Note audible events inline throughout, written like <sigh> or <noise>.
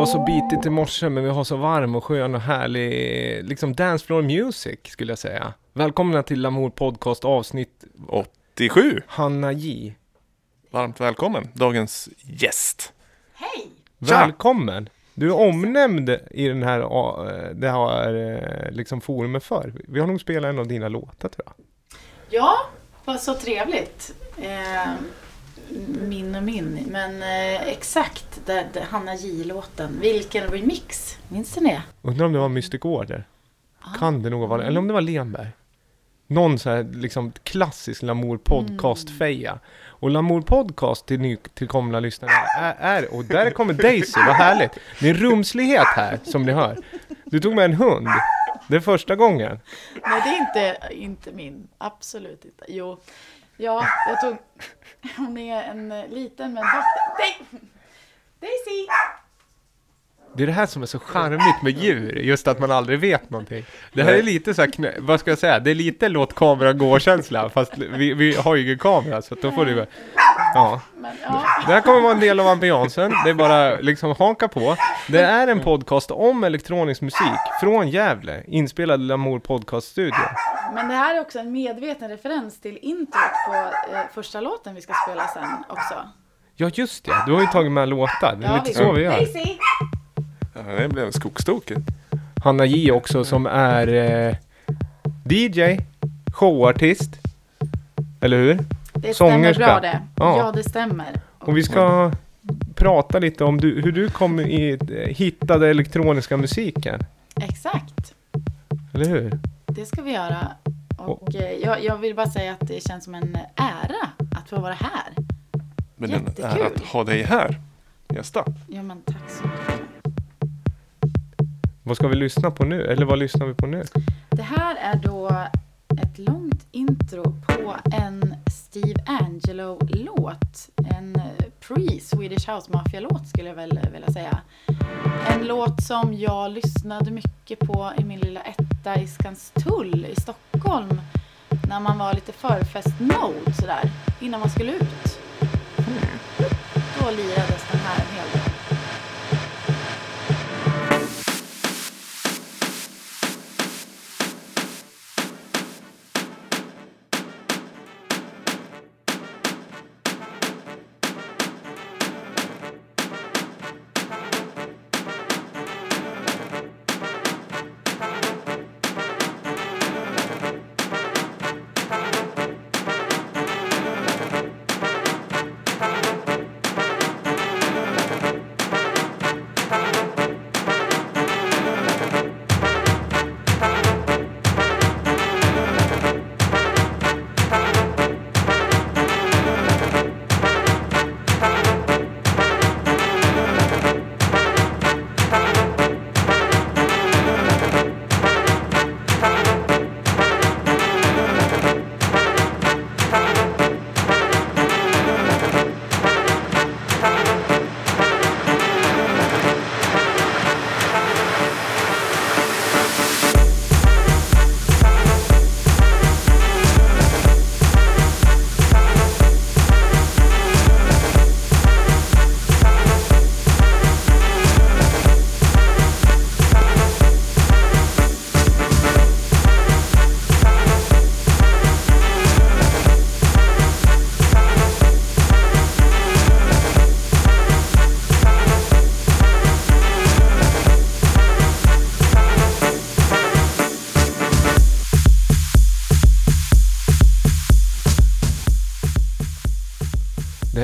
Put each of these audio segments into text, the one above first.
var så bitigt i morse, men vi har så varm och skön och härlig, liksom dance floor music skulle jag säga. Välkomna till Lamour Podcast avsnitt 87. Hanna J. Varmt välkommen, dagens gäst. Hej! Tja! Välkommen! Du är omnämnd i den här, eh, det här eh, liksom forumet för. Vi har nog spelat en av dina låtar tror jag. Ja, vad så trevligt. Eh, min och min. Men eh, exakt, det, det, Hanna J-låten. Vilken remix. Minns ni det? Undrar om det var Mystic Order? Kan det nog vara Eller om det var Lenberg? Någon så här liksom klassisk Lamour podcast-feja. Och Lamour podcast till nytillkomna lyssnare är, är, och där kommer Daisy, vad härligt. Det är rumslighet här som ni hör. Du tog med en hund. Det är första gången. Nej, det är inte, inte min. Absolut inte. Jo, ja, jag tog... <laughs> Hon är en eh, liten men vacker... Daisy! Det är det här som är så charmigt med djur, just att man aldrig vet någonting. Det här är lite så här, knä, vad ska jag säga, det är lite låt kameran gå-känsla, fast vi, vi har ju ingen kamera så då får du Ja. Men, ja. Det här kommer vara en del av ambiansen, det är bara liksom haka på. Det är en podcast om elektronisk musik från Gävle, inspelad i Lamour Podcast Studio. Men det här är också en medveten referens till introt på eh, första låten vi ska spela sen också. Ja just det, du har ju tagit med låtar, det är lite så vi gör. Daisy! Ja, det blev en skogstokig. Hanna J också som är eh, DJ, showartist, eller hur? Det Sångerska. stämmer bra det. Ja. Ja, det stämmer. Och vi ska prata lite om du, hur du kom i, hittade elektroniska musiken. Exakt. Eller hur? Det ska vi göra. Och eh, jag, jag vill bara säga att det känns som en ära att få vara här. Men en ära att ha dig här. Gästa. Ja, men tack så mycket. Vad ska vi lyssna på nu? Eller vad lyssnar vi på nu? Det här är då ett långt intro på en Steve Angelo-låt. En eh, pre-Swedish House Mafia-låt skulle jag väl vilja säga. En låt som jag lyssnade mycket på i min lilla etta i Skanstull i Stockholm. När man var lite förfest-mode sådär, innan man skulle ut. Då lirades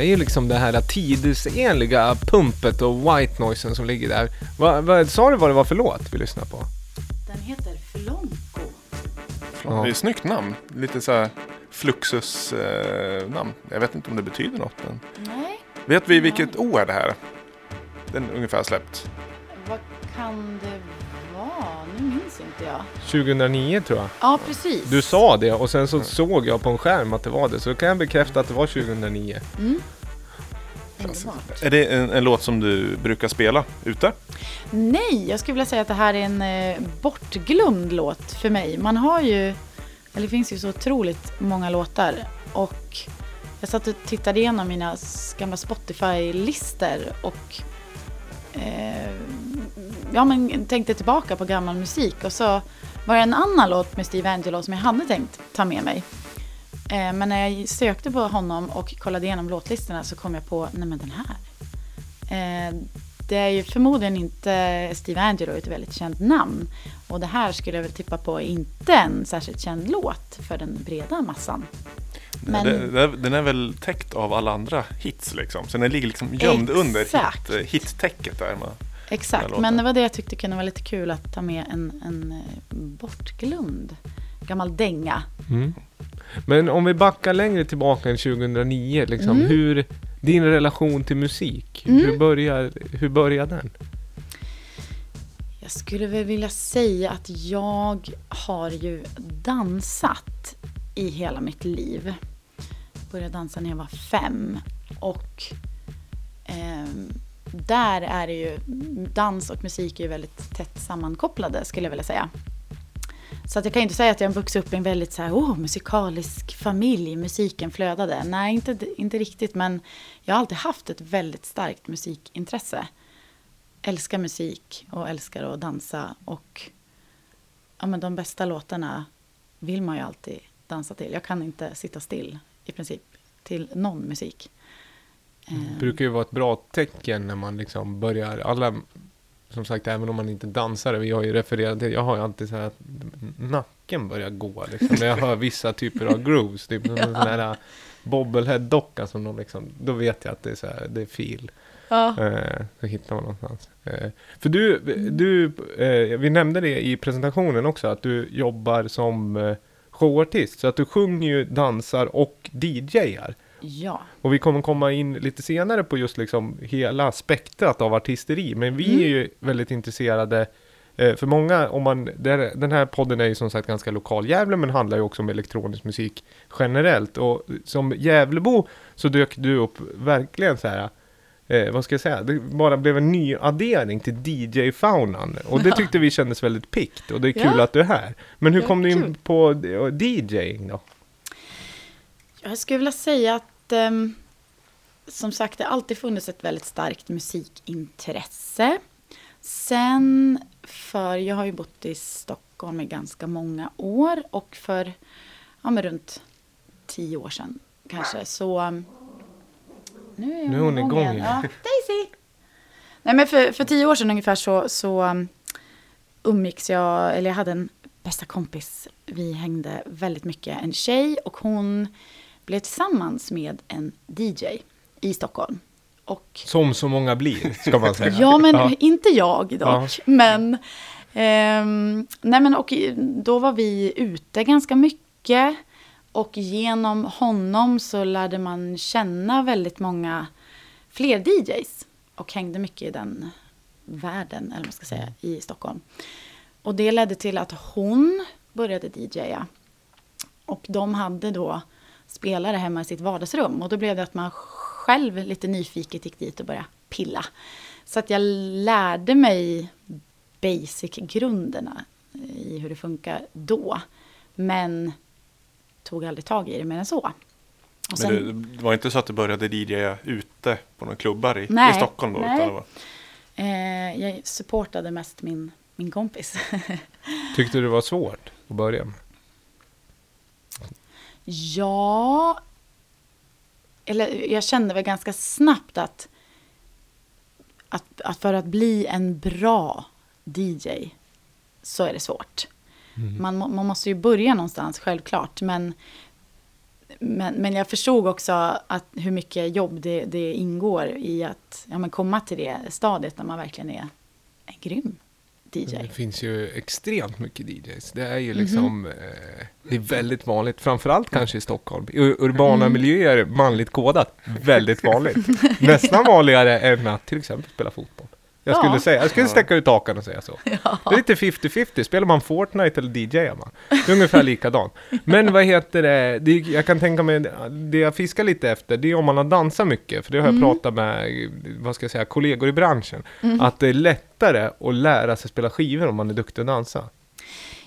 ju liksom det här tidsenliga pumpet och white noisen som ligger där. Vad vad- sa du vad det var för låt vi lyssnade på? Den heter Flonko. Ja. Det är ett snyggt namn. Lite så här Fluxus eh, namn. Jag vet inte om det betyder något. Men... Nej, Vet vi vilket år det här? Den är ungefär släppt. vad kan det vara? Nu minns inte jag. 2009 tror jag. Ja, precis. Du sa det och sen så såg jag på en skärm att det var det. Så då kan jag bekräfta att det var 2009. Mm. Är det en, en låt som du brukar spela ute? Nej, jag skulle vilja säga att det här är en eh, bortglömd låt för mig. Man har ju, eller det finns ju så otroligt många låtar. Och jag satt och tittade igenom mina gamla Spotify-listor och eh, ja, men tänkte tillbaka på gammal musik och så var det en annan låt med Steve Angelo som jag hade tänkt ta med mig. Eh, men när jag sökte på honom och kollade igenom låtlistorna så kom jag på, nej men den här. Eh, det är ju förmodligen inte Steve Angelo, ett väldigt känt namn. Och det här skulle jag väl tippa på är inte en särskilt känd låt för den breda massan. Men... Den, den är väl täckt av alla andra hits liksom. Så den ligger liksom gömd under hit, eh, hittäcket där. Med Exakt, men det var det jag tyckte kunde vara lite kul att ta med en, en eh, bortglömd gammal dänga. Mm. Men om vi backar längre tillbaka än 2009, liksom, mm. hur, din relation till musik, mm. hur, börjar, hur börjar den? Jag skulle väl vilja säga att jag har ju dansat i hela mitt liv. Jag började dansa när jag var fem och eh, där är det ju, dans och musik är ju väldigt tätt sammankopplade skulle jag vilja säga. Så att jag kan inte säga att jag vuxit upp i en väldigt så här, oh, musikalisk familj, musiken flödade. Nej, inte, inte riktigt, men jag har alltid haft ett väldigt starkt musikintresse. Älskar musik och älskar att dansa och ja, men de bästa låtarna vill man ju alltid dansa till. Jag kan inte sitta still i princip till någon musik. Det brukar ju vara ett bra tecken när man liksom börjar, alla som sagt, även om man inte dansar, vi har ju refererat till, jag har ju alltid så här att nacken börjar gå liksom, när jag hör vissa typer av grooves, typ ja. <laughs> en sån här äh, bobblehead-docka som de liksom, då vet jag att det är så här, det är fil. Ja. Eh, så hittar man någonstans. Eh, för du, du eh, vi nämnde det i presentationen också, att du jobbar som eh, showartist, så att du sjunger ju, dansar och DJar. Ja. Och vi kommer komma in lite senare på just liksom hela spektrat av artisteri. Men vi mm. är ju väldigt intresserade eh, för många, om man, den här podden är ju som sagt ganska lokal Gävle, men handlar ju också om elektronisk musik generellt. Och som Gävlebo så dök du upp verkligen så här, eh, vad ska jag säga, det bara blev en ny addering till DJ-faunan. Och det tyckte vi kändes väldigt pikt och det är kul ja. att du är här. Men hur kom du in på DJing då? Jag skulle vilja säga att um, som sagt det har alltid funnits ett väldigt starkt musikintresse. Sen för, jag har ju bott i Stockholm i ganska många år och för ja, men runt tio år sedan kanske så nu är, nu är hon igång igen. Ja, Daisy! Nej men för, för tio år sedan ungefär så, så um, umgicks jag, eller jag hade en bästa kompis. Vi hängde väldigt mycket, en tjej och hon blev tillsammans med en DJ i Stockholm. Och, Som så många blir, ska man säga. <laughs> ja, men ja. inte jag dock. Ja. Men, um, nej men och då var vi ute ganska mycket. Och genom honom så lärde man känna väldigt många fler DJs. Och hängde mycket i den världen, eller vad man ska säga, i Stockholm. Och det ledde till att hon började DJa. Och de hade då spelare hemma i sitt vardagsrum. Och då blev det att man själv lite nyfiket gick dit och började pilla. Så att jag lärde mig basic-grunderna i hur det funkar då. Men tog aldrig tag i det mer än så. Och sen, Men det var inte så att du började DJa ute på några klubbar i, nej, i Stockholm då? Nej. Utan eh, jag supportade mest min, min kompis. <laughs> Tyckte du det var svårt att börja med? Ja, eller jag kände väl ganska snabbt att, att, att för att bli en bra DJ så är det svårt. Mm. Man, man måste ju börja någonstans, självklart. Men, men, men jag förstod också att hur mycket jobb det, det ingår i att ja, men komma till det stadiet när man verkligen är, är grym. DJ. Det finns ju extremt mycket DJs. Det är ju liksom, mm -hmm. eh, det är väldigt vanligt, framförallt kanske i Stockholm. I urbana mm. miljöer, manligt kodat, väldigt vanligt. Nästan vanligare än att till exempel spela fotboll. Jag skulle, ja. säga, jag skulle sträcka ut hakan och säga så. <laughs> Ja. Det är lite 50-50. Spelar man Fortnite eller DJar man? Det är ungefär <laughs> likadant. Men vad heter det, det, jag kan tänka mig, det jag fiskar lite efter, det är om man har dansat mycket. För det har jag mm. pratat med, vad ska jag säga, kollegor i branschen. Mm. Att det är lättare att lära sig spela skivor om man är duktig att dansa. Ja,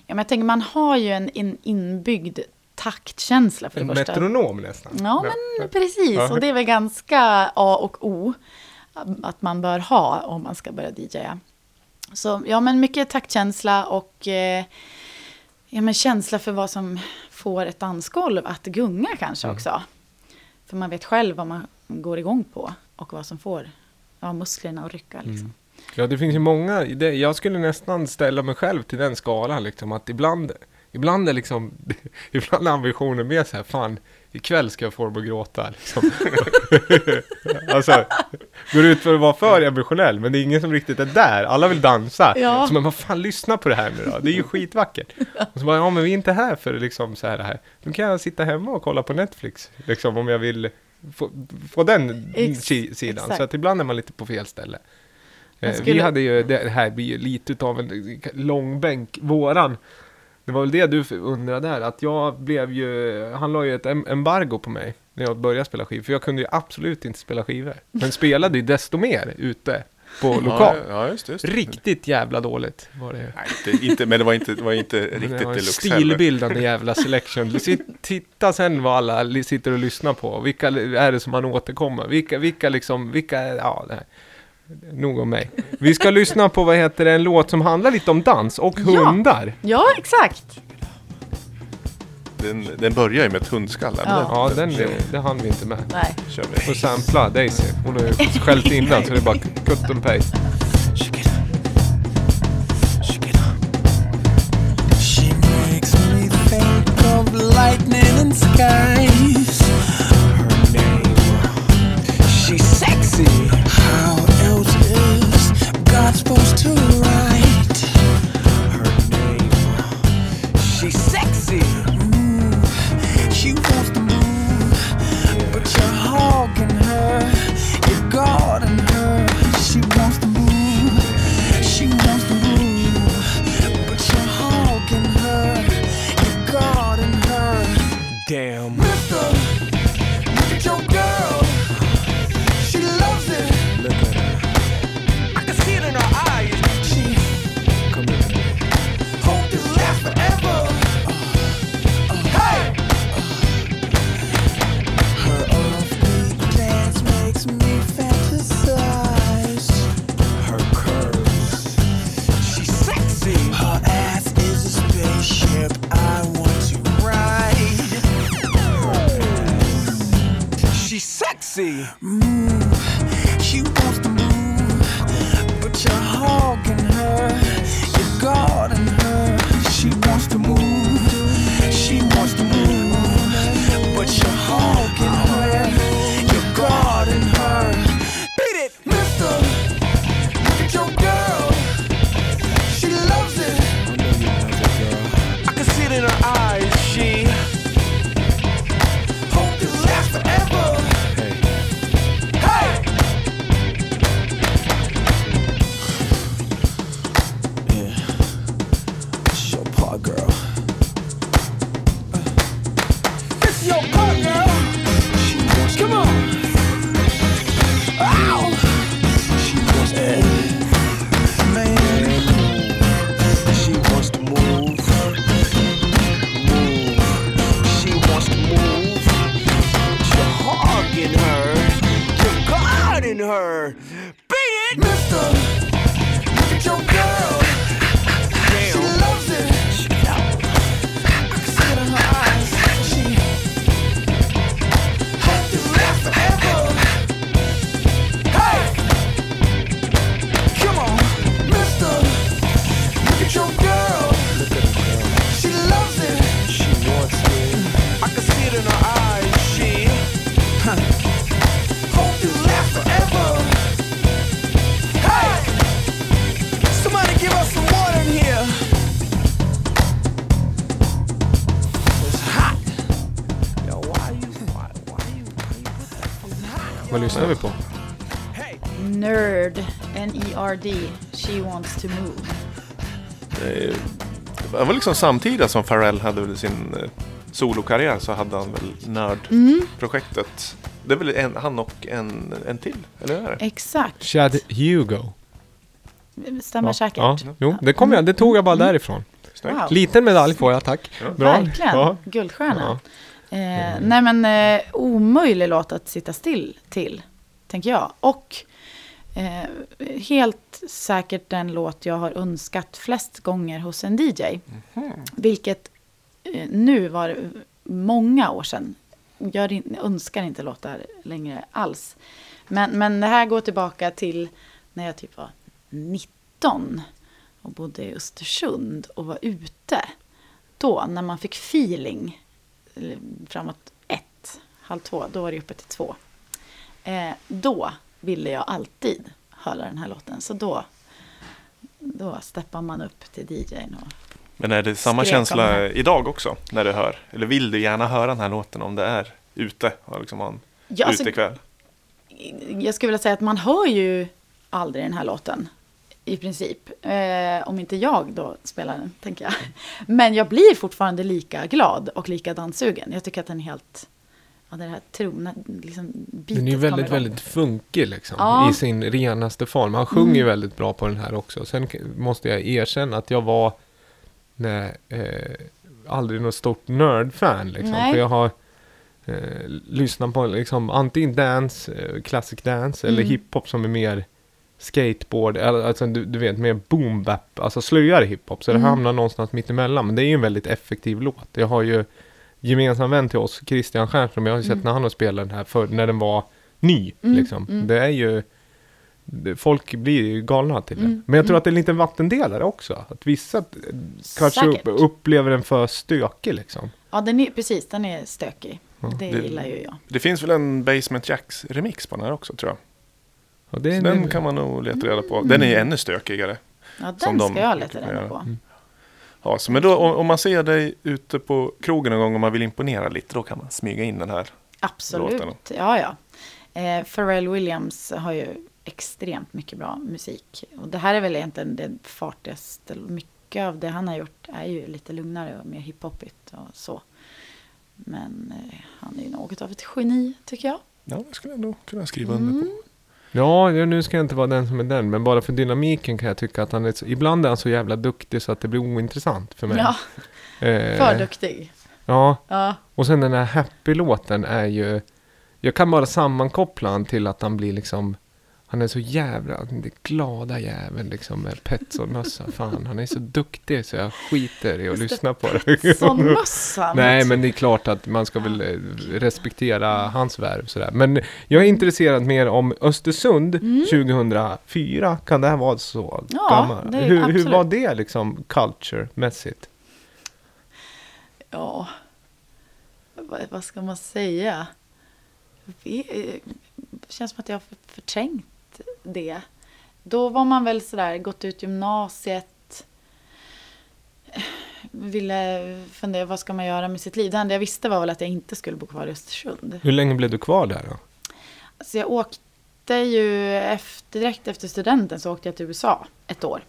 men jag tänker man har ju en, en inbyggd taktkänsla för det en första. metronom nästan. Ja, men precis. Och det är väl ganska A och O att man bör ha om man ska börja DJa. Så ja, men mycket taktkänsla och eh, ja, men känsla för vad som får ett dansgolv att gunga kanske mm. också. För man vet själv vad man går igång på och vad som får ja, musklerna att rycka. Liksom. Mm. Ja, det finns ju många. Det, jag skulle nästan ställa mig själv till den skalan, liksom, att ibland, ibland är liksom, <laughs> ibland är ambitionen mer så här, fan, ikväll ska jag att gråta. Liksom. <laughs> alltså, går ut för att vara för emotionell, men det är ingen som riktigt är där. Alla vill dansa. Ja. Så man, vad fan, lyssna på det här nu då. Det är ju skitvackert. Och så bara, ja men vi är inte här för liksom så här, här. Nu kan jag sitta hemma och kolla på Netflix, liksom om jag vill få, få den Ex sidan. Exakt. Så att ibland är man lite på fel ställe. Eh, skulle... Vi hade ju, det här blir ju lite av en långbänk, våran. Det var väl det du undrade där, att jag blev ju, han la ju ett embargo på mig när jag började spela skivor, för jag kunde ju absolut inte spela skivor. Men spelade ju desto mer ute på lokal. Ja, just det, just det. Riktigt jävla dåligt var det. Nej, inte, inte, men det var inte, det var inte riktigt deluxe Stilbildande <laughs> jävla selection. Titta sen vad alla sitter och lyssnar på. Vilka är det som man återkommer? Vilka, vilka liksom, vilka, ja det här. Nog om mig. Vi ska lyssna på, vad heter det, en låt som handlar lite om dans och hundar. Ja, exakt. Den, den börjar ju med ett hundskall. Ja, ja den, det, det hann vi inte med. Nej. Kör vi. Får sampla Daisy. Hon har ju skällt innan så det är bara cut and paste. lightning and skies. Her name, she's sexy. See. Nerd, She Wants To Move. Det var liksom samtida som Pharrell hade sin eh, solokarriär så hade han väl Nörd-projektet. Mm. Det är väl en, han och en, en till, eller hur är det? Exakt. Chad Hugo. Stämmer ja, säkert. Ja, jo, det, kom jag, det tog jag bara mm. därifrån. Wow. Liten medalj får jag, tack. Ja. Bra. Verkligen, ja. guldstjärna. Eh, nej men eh, omöjlig låt att sitta still till. tänker jag. Och eh, helt säkert den låt jag har önskat flest gånger hos en DJ. Vilket eh, nu var många år sedan. Jag in- önskar inte låtar längre alls. Men, men det här går tillbaka till när jag typ var 19 och bodde i Östersund och var ute. Då, när man fick feeling eh, framåt ett, halv två, då var det uppe till två. Eh, då ville jag alltid höra den här låten. Så då, då steppar man upp till DJn. Och, Men är det samma känsla idag också när du hör? Eller vill du gärna höra den här låten om det är ute och liksom en ja, alltså, utekväll? jag skulle vilja säga att man hör ju aldrig den här låten. I princip. Eh, om inte jag då spelar den, tänker jag. Men jag blir fortfarande lika glad och lika danssugen. Jag tycker att den är helt... Ja, det här trona, liksom, Den är ju väldigt, väldigt funkig liksom. Ja. I sin renaste form. Han sjunger ju Mm. väldigt bra på den här också. Sen måste jag erkänna att jag var nej, eh, aldrig något stort nörd-fan liksom. Nej. För jag har eh, lyssnat på liksom antingen dance, eh, classic dance eller Mm. hiphop som är mer skateboard, eller, alltså du, du vet mer boom bap, alltså slöjare hiphop. Så det Mm. hamnar någonstans mitt emellan. Men det är ju en väldigt effektiv låt. Jag har ju gemensam vän till oss, Christian Stjernström, jag har ju sett Mm. när han har spelat den här för när den var ny. Mm, Liksom. mm. Det är ju, folk blir ju galna till det. Mm, Men jag tror mm. att det är en liten vattendelare också. Att vissa kanske upp, upplever den för stökig liksom. Ja, den är, precis. Den är stökig. Ja. Det Det- gillar ju jag. Det finns väl en Basement Jacks remix på den här också tror jag. Och det är Så den det- kan man nog leta reda på. Den är ju ännu stökigare. Ja, Som den de ska jag leta reda på. Ja, så men då, om, man ser dig ute på krogen någon gång och man vill imponera lite, då kan man smyga in den här. Absolut. låtarna. Ja, ja. Eh, Pharrell Williams har ju extremt mycket bra musik. Och det här är väl egentligen det fartigaste. Mycket av det han har gjort är ju lite lugnare och mer hiphopigt och så. Men eh, han är ju något av ett geni, tycker jag. Ja, det skulle jag nog kunna skriva under på. Mm. Ja, nu ska jag inte vara den som är den, men bara för dynamiken kan jag tycka att han är så, ibland är han så jävla duktig så att det blir ointressant för mig. Ja, <laughs> Eh, för duktig. Ja, Ja, och sen den här Happy-låten är ju, jag kan bara sammankoppla han till att han blir liksom, han är så jävla, den glada jäveln liksom med Petson-mössa. Fan, han är så duktig så jag skiter i att lyssna på det. sån <laughs> mössa. Nej, men det är klart att man ska väl eh, respektera hans värv sådär. Men jag är intresserad mer om Östersund Mm. 2004. Kan det här vara så Ja, gammalt? Hur, hur var det liksom culture-mässigt? Ja, vad, ska man säga? Det känns som att jag har för- det. Då var man väl sådär, gått ut gymnasiet. Ville fundera, vad ska man göra med sitt liv? Det enda jag visste var väl att jag inte skulle bo kvar i Östersund. Hur länge blev du kvar där då? Så jag åkte ju efter, direkt efter studenten så åkte jag till USA ett år.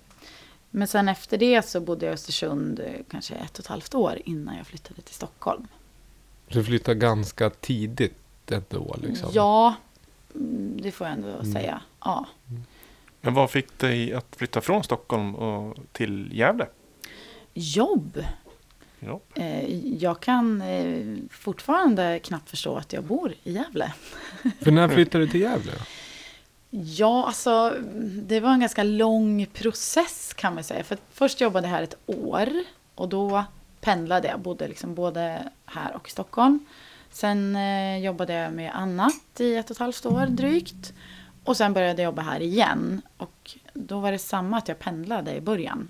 Men sen efter det så bodde jag i Östersund eh, kanske ett och ett halvt år innan jag flyttade till Stockholm. Så du flyttade ganska tidigt ändå liksom? Ja, det får jag ändå Mm. säga. Ja. Men vad fick dig att flytta från Stockholm och till Gävle? Jobb. Ja. Eh, Jag kan eh, fortfarande knappt förstå att jag bor i Gävle. <laughs> För när flyttade du till Gävle? Ja, alltså det var en ganska lång process kan man säga. För först jobbade jag här ett år och då pendlade jag. Bodde liksom både här och i Stockholm. Sen eh, jobbade jag med annat i ett och ett halvt år drygt. Och sen började jag jobba här igen. Och då var det samma att jag pendlade i början.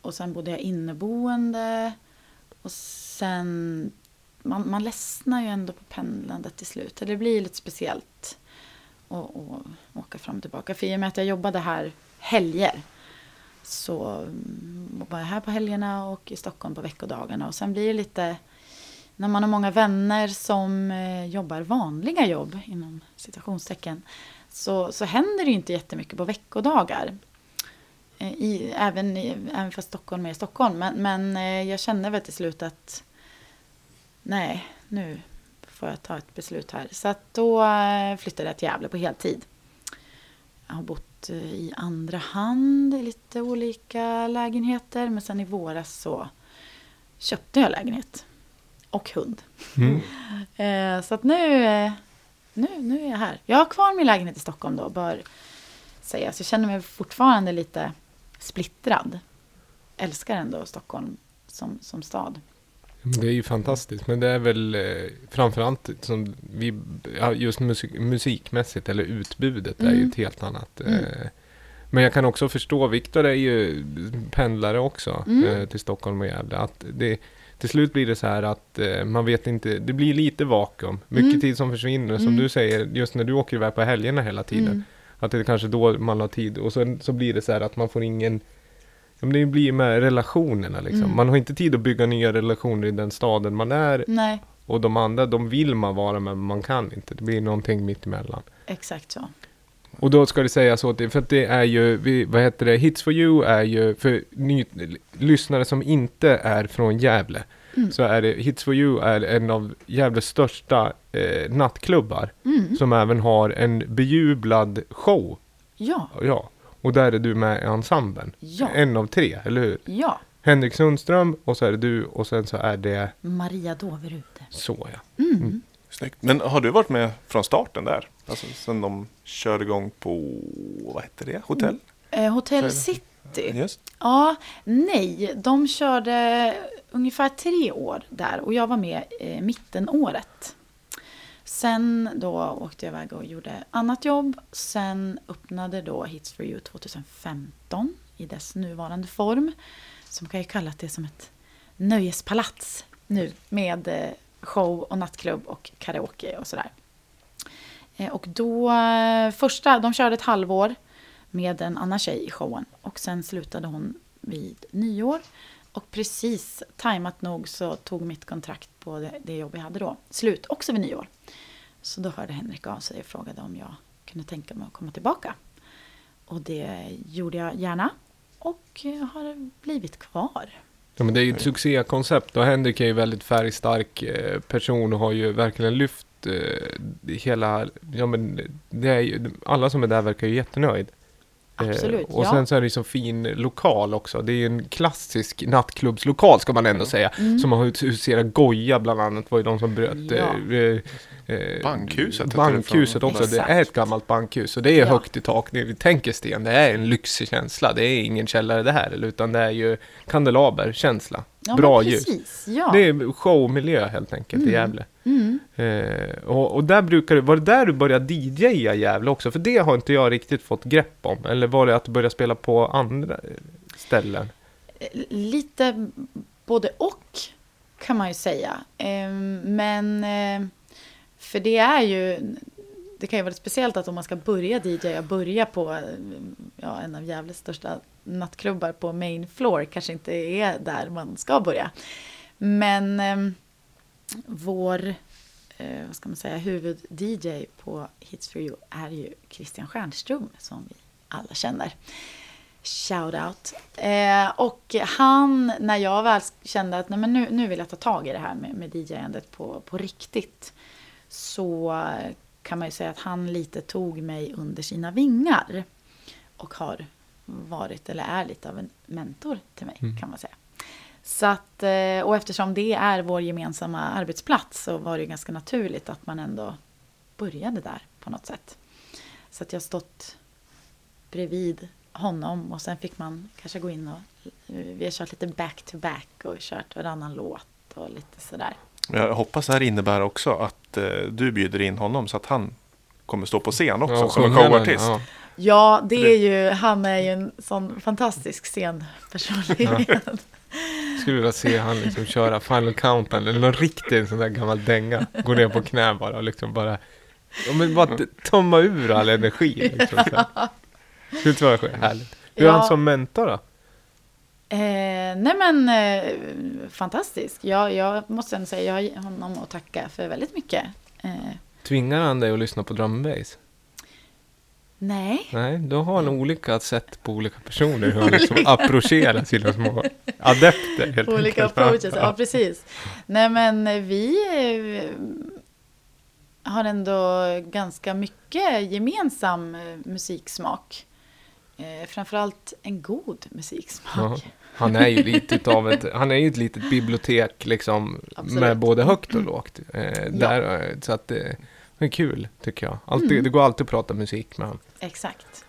Och sen bodde jag inneboende. Och sen... Man, man ledsnar ju ändå på pendlandet till slut. Det blir lite speciellt att åka fram och tillbaka. För i och med att jag jobbade här helger så mm, var jag här på helgerna och i Stockholm på veckodagarna. Och sen blir det lite, när man har många vänner som eh, jobbar vanliga jobb inom citationstecken så, så händer det ju inte jättemycket på veckodagar. Eh, I, även, i, även fast Stockholm är Stockholm. Men, men eh, jag kände väl till slut att nej, nu får jag ta ett beslut här. Så att då flyttade jag till Gävle på heltid. Jag har bott i andra hand i lite olika lägenheter. Men sen i våras så köpte jag lägenhet. Och hund. Mm. Eh, Så att nu, eh, nu, nu är jag här. Jag har kvar min lägenhet i Stockholm då, bör sägas. Jag känner mig fortfarande lite splittrad. Älskar ändå Stockholm som, som stad. Det är ju fantastiskt, men det är väl eh, framförallt som vi, just musik, musikmässigt eller utbudet är ju Mm. ett helt annat. Mm. Eh, men jag kan också förstå, Viktor är ju pendlare också Mm. eh, till Stockholm och Gävle. Att det, till slut blir det så här att eh, man vet inte, det blir lite vakuum. Mycket Mm. tid som försvinner, som Mm. du säger, just när du åker iväg på helgerna hela tiden. Mm. Att det är kanske då man har tid och sen så blir det så här att man får ingen men det blir med relationerna liksom. Mm. Man har inte tid att bygga nya relationer i den staden man är Nej, och de andra, de vill man vara med, men man kan inte. Det blir någonting mitt emellan. exakt så. Och då ska det sägas åt det, för att det är ju, vi, vad heter det, Hits for you är ju, för ny, lyssnare som inte är från Gävle, Mm. så är det, Hits for you är en av Gävles största eh, nattklubbar, Mm. som även har en bejublad show. Ja, Ja, och där är du med i ensemblen. ja, En av tre, eller hur? ja. Henrik Sundström, och så är det du, och sen så är det Maria Doverude. så ja. Mm. Mm. Snyggt. Men har du varit med från starten där? Alltså sen de körde igång på, vad hette det, hotell? Eh, Hotel Så är det. City. Just. Ja, nej. De körde ungefär tre år där och jag var med eh, mittenåret. Sen då åkte jag iväg och gjorde annat jobb. Sen öppnade då Hits for you 2015 i dess nuvarande form. Som kan ju kalla det som ett nöjespalats nu med eh, show och nattklubb och karaoke och sådär. Eh, och då, eh, första, de körde ett halvår med en annan tjej i showen. Och sen slutade hon vid nyår. Och precis tajmat nog så tog mitt kontrakt på det, det jobb jag hade då slut också vid nyår. Så då hörde Henrik av sig och frågade om jag kunde tänka mig att komma tillbaka. Och det gjorde jag gärna. Och har blivit kvar. Ja, men det är ju ett succékoncept och Henrik är ju väldigt färgstark eh, person och har ju verkligen lyft eh, hela, ja men det är ju, alla som är där verkar ju jättenöjd. Eh, Absolut, och ja. sen så är det ju så fin lokal också. Det är ju en klassisk nattklubbslokal ska man ändå säga. Mm. Som har hus- huserat Goja bland annat var ju de som bröt Ja. eh, eh, eh, Bankhuset det Bankhuset också. Det Exakt. är ett gammalt bankhus och det är Ja. högt i tak. Det- Vi tänker sten, det är en lyxig känsla. Det är ingen källare det här utan det är ju kandelaberkänsla. Ja, Bra men ljus. precis. Ja. Det är showmiljö helt enkelt i Mm. Gävle. Mm. Eh, och, och där brukar det, var det där du började DJa i Gävle också? För det har inte jag riktigt fått grepp om. Eller var det att du började spela på andra eh, ställen? Lite både och kan man ju säga. Ehm, Men eh, för det är ju, det kan ju vara lite speciellt att om man ska börja DJa, börja på ja, en av Gävles största nattklubbar på main floor, kanske inte är där man ska börja. Men eh, vår, eh, vad ska man säga, huvud-DJ på Hits for you är ju Christian Stjernström som vi alla känner. Shout out. Eh, och han, när jag väl kände att nej, men nu, nu vill jag ta tag i det här med, med DJ-andet på, på riktigt. Så kan man ju säga att han lite tog mig under sina vingar. Och har varit, eller är lite av en mentor till mig Mm. kan man säga. Så att, eh, och eftersom det är vår gemensamma arbetsplats så var det ju ganska naturligt att man ändå började där på något sätt. Så att jag har stått bredvid honom och sen fick man kanske gå in och vi har kört lite back to back och kört varannan låt och lite sådär. Jag hoppas det här innebär också att eh, du bjuder in honom så att han kommer stå på scen också Ja, som en showartist. ja. Ja, det är ju, han är ju en sån fantastisk scenpersonlighet. Skulle vilja se han liksom köra Final Countdown eller någon riktig sån där gammal dänga. Gå ner på knä bara och liksom bara... Ja, men bara tömma ur all energi. Liksom. <laughs> Skulle inte vara härligt. Hur är Ja. han som mentor då? Eh, nej men eh, fantastisk. Jag, jag måste ändå säga, jag har honom att tacka för väldigt mycket. Eh, Tvingar han dig att lyssna på drum bass? nej, Nej, då har han olika sätt på olika personer hur <laughs> han liksom approcherar sina små adepter. Helt olika enkelt. approaches. Ja, precis. Nej men eh, vi eh, har ändå ganska mycket gemensam eh, musiksmak. Eh, framförallt en god musiksmak. Ja. Han är ju lite utav ett, han är ju ett litet bibliotek liksom Absolut. med både högt och lågt. Eh, där, eh, så att, eh, Det är kul, tycker jag. Alltid, Mm. Det går alltid att prata musik med han. Exakt.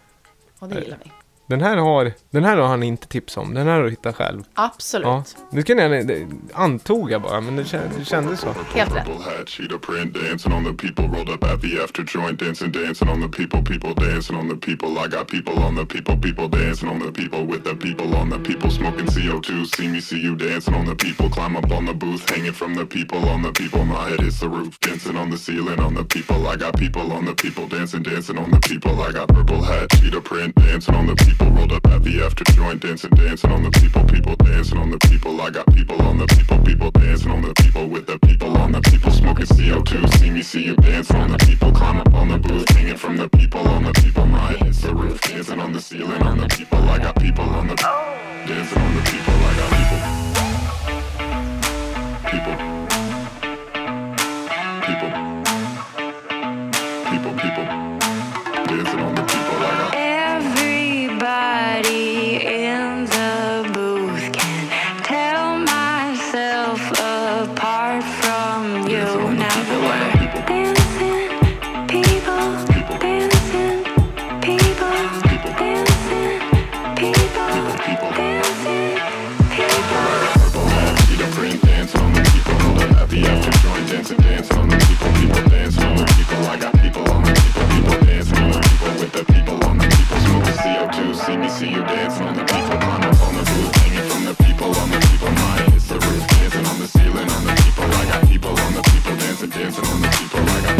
Och det gillar vi. Den här har, den här har han inte tips om. Den här har du hittat själv. Absolut. Ja. Det, ska jag, det antog jag bara, men det, kän, det kändes så. Helt rätt. Purple hat, cheetah print, dancing on the people, rolled up at the after joint, dancing, dancing on the people, people dancing on the people. I got people on the people, people dancing on the people, with the people on the people, smoking CO2. See me, see you dancing on the people, climb up on the booth, hanging from the people on the people. My head is the roof, dancing on the ceiling on the people. I got people on the people, dancing, dancing on the people. I got purple hat, cheetah print, dancing on the people, rolled up at the after joint, dancing, dancing on the people, people dancing on the people. I got people on the people, people dancing on the people, with the people on the people, smoking CO2. See me, see you dancing on the people, climb up on the booth, hanging from the people on the people. My is the roof, dancing on the ceiling on the people. I got people on the dancing on the people. I got people, people, people, CO2. See me, see you dancing on the people, on the hanging from the people on the people. Dancing on the ceiling on the people. I got people on the people, dancing, dancing on the people. I got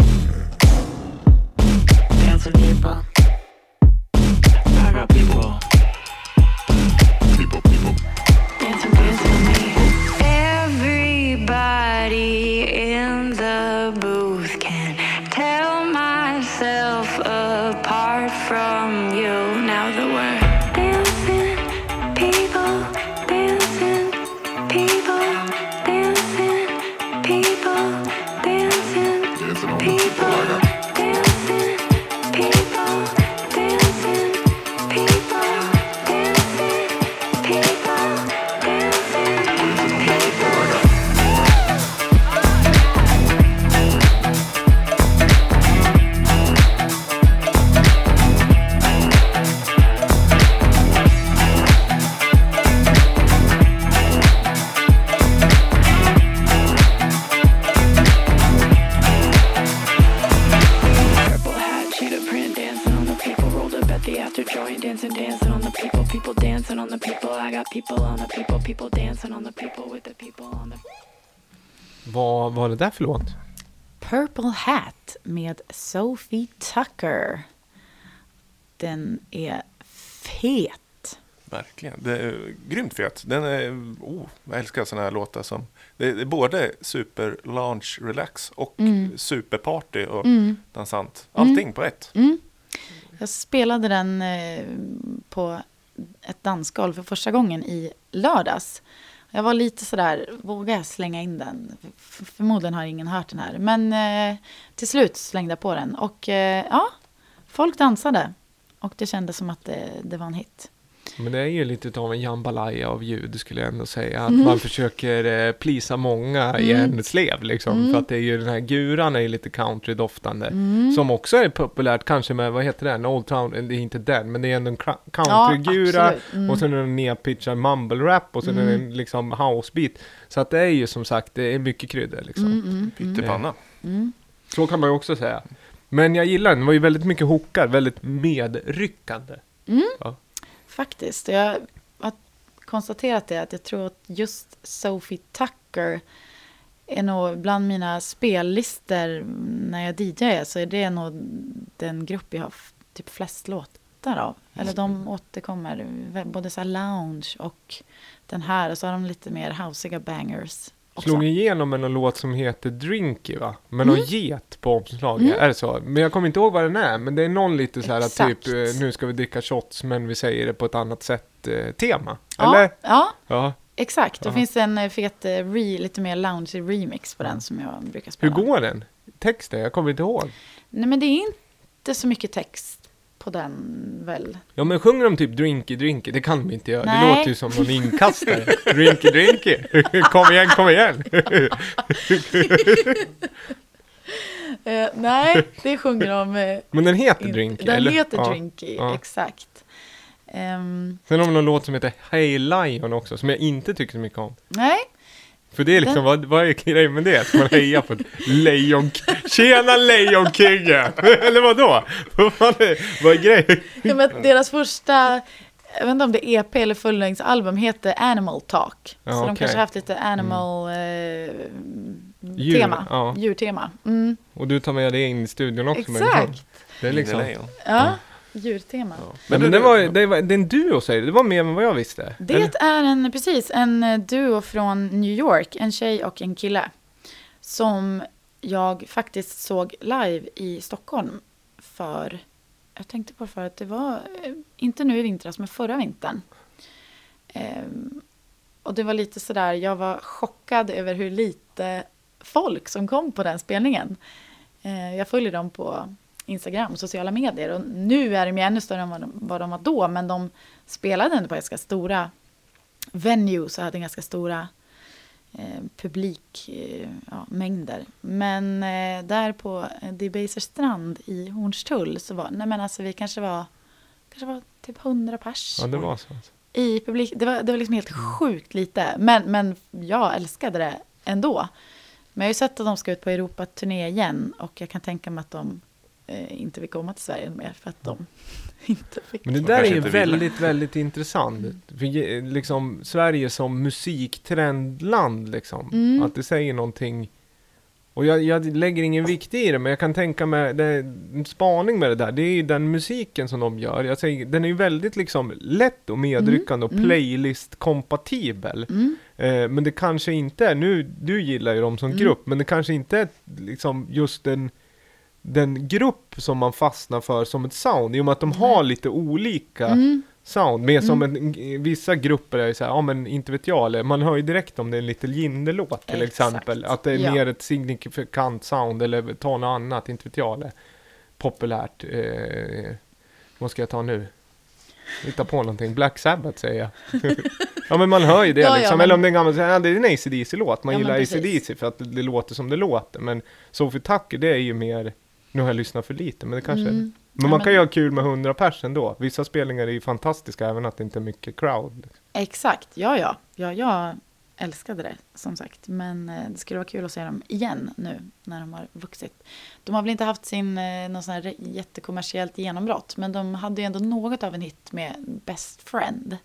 Dancing people. I got people, Dancing on the people with the people on the. Vad var det där för låt? Purple Hat med Sophie Tucker. Den är fet. Verkligen. Det är grymt fet. Den är, oh, jag älskar sådana här låtar som... Det är både super lounge relax och superparty och dansant. Allting på ett. Jag spelade den eh, på ett dansgolv för första gången i lördags. Jag var lite sådär, vågar jag slänga in den? Förmodligen har ingen hört den här. Men eh, till slut slängde jag på den. Och eh, ja, folk dansade. Och det kändes som att det, det var en hit. Men det är ju lite av en jambalaya av ljud skulle jag ändå säga. Att Mm. man försöker eh, plisa många i en slev liksom. Mm. För att det är ju den här guran är ju lite countrydoftande. Mm. Som också är populärt kanske med, vad heter den? Old Town, det är inte den, men det är ändå en countrygura. absolut. Mm. och sen är det en nedpitchad mumble rap och sen är det en liksom housebeat. Så att det är ju som sagt, det är mycket kryddor liksom. Mm, Pyttipanna. Så kan man ju också säga. Men jag gillar den, det var ju väldigt mycket hookar, väldigt medryckande. Faktiskt. Jag har konstaterat det, att jag tror att just Sophie Tucker är nog bland mina spellistor när jag DJar så är det nog den grupp jag har typ flest låtar av. Eller de återkommer, både så lounge och den här. Och så har de lite mer housiga bangers också. Slog igenom med någon låt som heter Drinky va? Med någon Mm. get på omslaget, är det så? Men jag kommer inte ihåg vad den är, men det är någon lite så här Exakt. typ nu ska vi dricka shots men vi säger det på ett annat sätt eh, tema. ja, Eller? Ja, Ja. exakt. Det Ja. finns en eh, fet, eh, re, lite mer lounge remix på den som jag brukar Hur spela. går den? Texten? Jag kommer inte ihåg. Nej, men det är inte så mycket text på den väl? Ja men sjunger de typ Drinky Drinky? Det kan de inte göra. Det Nej. låter ju som någon inkastare. drinky Drinky! <laughs> kom igen, kom igen! <laughs> Eh, nej, det sjunger de. Eh, Men den heter in- Drinky? Den eller? heter Ja, Drinky, ja. exakt. Ehm, Sen har vi någon låt som heter Hey Lion också, som jag inte tycker så mycket om. nej, För det är liksom, vad, vad är grejen med det? Ska man heja på lejon... Tjena Lejonkingen! <laughs> Eller vadå? Vad fan är, vad är grejen? ja, men deras första, jag vet inte om det är EP eller fullängdsalbum, heter Animal Talk. Ja, så de okej. Mm. kanske haft lite animal eh, Djur, tema, ja. djurtema. Mm, Och du tar med det in i studion också exakt, Det är liksom... Lejon. ja, djurtema. Ja. Men, men det, var, det, var, det är en duo säger du? Det var mer än vad jag visste. Det Eller? är en, precis, en eh, duo från New York, en tjej och en kille. Som jag faktiskt såg live i Stockholm för, jag tänkte på det förut, det var eh, inte nu i vintras men förra vintern. Ehm, och det var lite sådär, jag var chockad över hur lite folk som kom på den spelningen. Eh, jag följer dem på Instagram och sociala medier och nu är de ju ännu större än vad de, vad de var då men de spelade ändå på ganska stora venues och hade ganska stora eh, publikmängder. Eh, ja, men eh, där på Debaser strand i Hornstull så var, nej men alltså vi kanske var, kanske var typ 100 pers Ja, det var så. alltså. i publik. Det var, det var liksom helt sjukt lite. Men, men jag älskade det ändå. Men jag har ju sett att de ska ut på Europaturné igen. Och jag kan tänka mig att de inte vill komma till Sverige mer. För att de <laughs> inte fick. Men det De där är ju väldigt, väldigt intressant. För ge- liksom Sverige som musiktrendland liksom. Mm. Att det säger någonting. Och jag, jag lägger ingen vikt i det, men jag kan tänka mig, det, en spaning med det där, det är ju den musiken som de gör. Jag säger, den är ju väldigt liksom lätt och medryckande och Mm. playlist-kompatibel. Mm. Eh, men det kanske inte är, nu, du gillar ju dem som Mm. grupp, men det kanske inte är liksom just den, den grupp som man fastnar för som ett sound, i och med att de har lite olika Mm. sound. Mer som en, vissa grupper är så här, ja men inte vet jag, eller man hör ju direkt om det är en Little Jinder-låt till Exakt. exempel. Att det är Ja. mer ett signifikant sound, eller ta något annat, inte vet jag, eller populärt. Eh, vad ska jag ta nu? Hitta på någonting. Black Sabbath säger jag. <laughs> ja men man hör ju det Ja, ja, liksom. men- Eller om det är en gammal, ja, det är en AC/DC-låt. Man Ja, gillar. AC/DC för att det, det låter som det låter. Men Sophie Tucker det är ju mer, nu har jag lyssnat för lite, men det kanske Mm. Men man kan ju ha kul med 100 pers ändå. Vissa spelningar är ju fantastiska även att det inte är mycket crowd. Exakt, ja, ja. ja jag älskade det som sagt. Men eh, det skulle vara kul att se dem igen nu när de har vuxit. De har väl inte haft sin eh, någon sån här jättekommersiellt genombrott. Men de hade ju ändå något av en hit med Best Friend.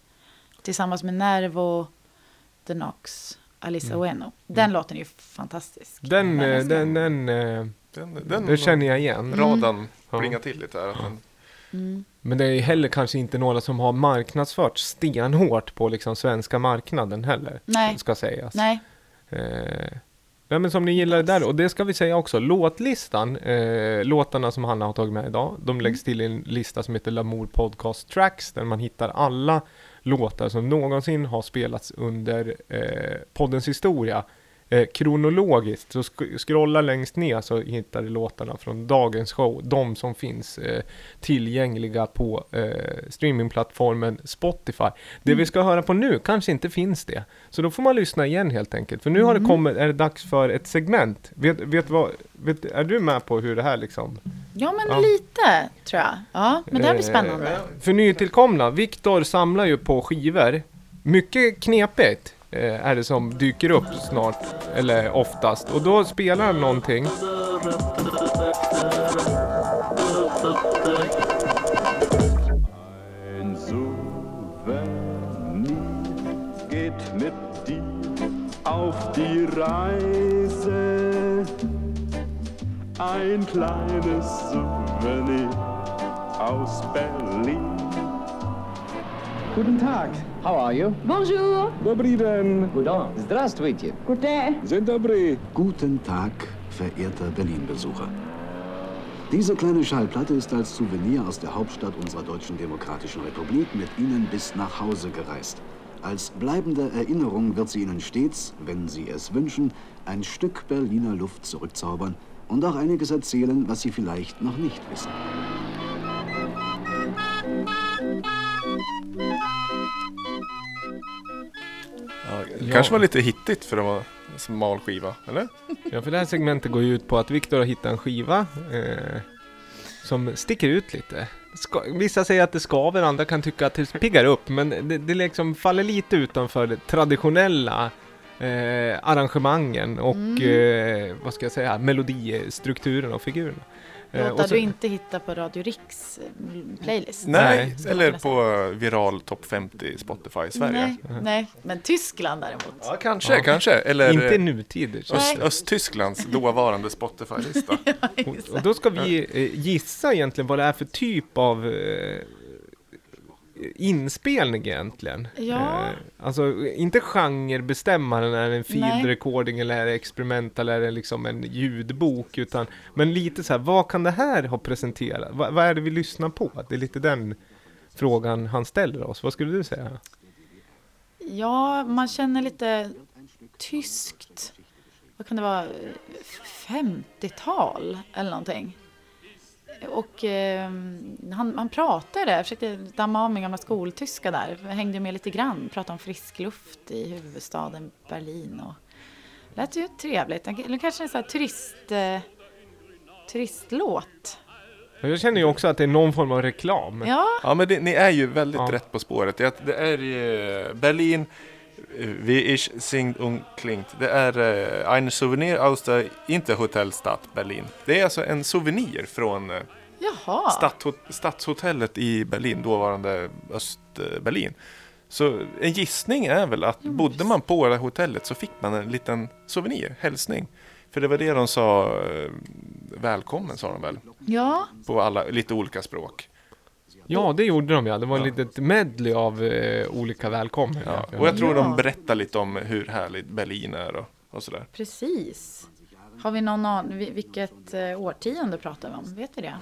Tillsammans med Nervo, The Knox, Alissa Ueno. Den låten är ju fantastisk. Den, Jag eh, den, den, Den, den, det känner jag igen. radan Ja. plingar till lite här. Men, Mm. Men det är heller kanske inte några som har marknadsfört stenhårt på liksom svenska marknaden heller. Nej. Ska sägas. Nej, Eh, nej men som ni gillar det där, och det ska vi säga också, låtlistan, eh, låtarna som Hanna har tagit med idag, de läggs till i en lista som heter Lamour Podcast Tracks, där man hittar alla låtar som någonsin har spelats under eh, poddens historia. Eh, kronologiskt, så sk- scrolla längst ner så hittar du låtarna från dagens show, de som finns eh, tillgängliga på eh, streamingplattformen Spotify. Det vi ska höra på nu kanske inte finns det. Så då får man lyssna igen helt enkelt. För nu har det kommit, är det dags för ett segment. Vet, vet vad, vet, är du med på hur det här liksom? ja men Ja. lite tror jag. Ja, men det här blir Eh, spännande. För nytillkomna, Viktor samlar ju på skivor. Mycket knepigt är det som dyker upp snart, eller oftast. Och då spelar han någonting. Auf die Reise. Ein kleines Souvenir aus Berlin. Guten Tag. How are you? Bonjour. Добрый день. Guten. Здравствуйте. Guten. Dzień dobry. Guten Tag, verehrter Berlin-Besucher. Diese kleine Schallplatte ist als Souvenir aus der Hauptstadt unserer Deutschen Demokratischen Republik mit Ihnen bis nach Hause gereist. Als bleibende Erinnerung wird sie Ihnen stets, wenn Sie es wünschen, ein Stück Berliner Luft zurückzaubern und auch einiges erzählen, was Sie vielleicht noch nicht wissen. Ja, det kanske var lite hittigt för att vara en smal skiva, eller? Ja, för det här segmentet går ju ut på att Viktor har hittat en skiva eh, som sticker ut lite. Ska, vissa säger att det skaver, andra kan tycka att det piggar upp, men det, det liksom faller lite utanför det traditionella eh, arrangemangen och Mm. eh, vad ska jag säga, melodistrukturen och figurerna. Eh, Låtar så- du inte hitta på Radio Riks eh, playlist. Nej, Nej. eller på viral topp 50 Spotify i Sverige. Nej, nej, men Tyskland däremot. Ja, kanske, Ja. kanske. Eller Inte nutid. Öst. Östtysklands dåvarande Spotify-lista. <laughs> Och, och då ska vi eh, gissa egentligen vad det är för typ av eh, inspelning egentligen. Ja. Eh, alltså inte genrebestämmaren, är det en field Nej. recording eller är det experimental är det liksom en ljudbok utan men lite så här, vad kan det här ha presenterat? Va, vad är det vi lyssnar på? Det är lite den frågan han ställer oss. Vad skulle du säga? Ja, man känner lite tyskt. Vad kan det vara? 50-tal eller någonting. Och eh, han, han pratade, jag försökte damma av min gamla skoltyska där. Jag hängde med lite grann, pratade om frisk luft i huvudstaden Berlin. Och lät ju trevligt. Eller kanske en sån här turist, eh, turistlåt. Jag känner ju också att det är någon form av reklam. Ja, Ja, men det, ni är ju väldigt Ja. rätt på spåret. Det, är- det är Berlin, wie ich singt und klingt. Det är eh, ein Souvenir aus der Interhotelstadt Berlin. Det är alltså en souvenir från eh, jaha. Stadshot Stadshotellet i Berlin, dåvarande Östberlin. Så en gissning är väl att bodde man på det här hotellet så fick man en liten souvenir, hälsning. För det var det de sa, eh, välkommen sa de väl, Ja, på alla, lite olika språk. Ja, det gjorde de ja. Det var ett litet medley av eh, olika välkomna. Ja. Och jag tror Ja. de berättar lite om hur härligt Berlin är och, och sådär. precis. Har vi någon aning, vi- vilket eh, årtionde pratar vi om? Vet vi det?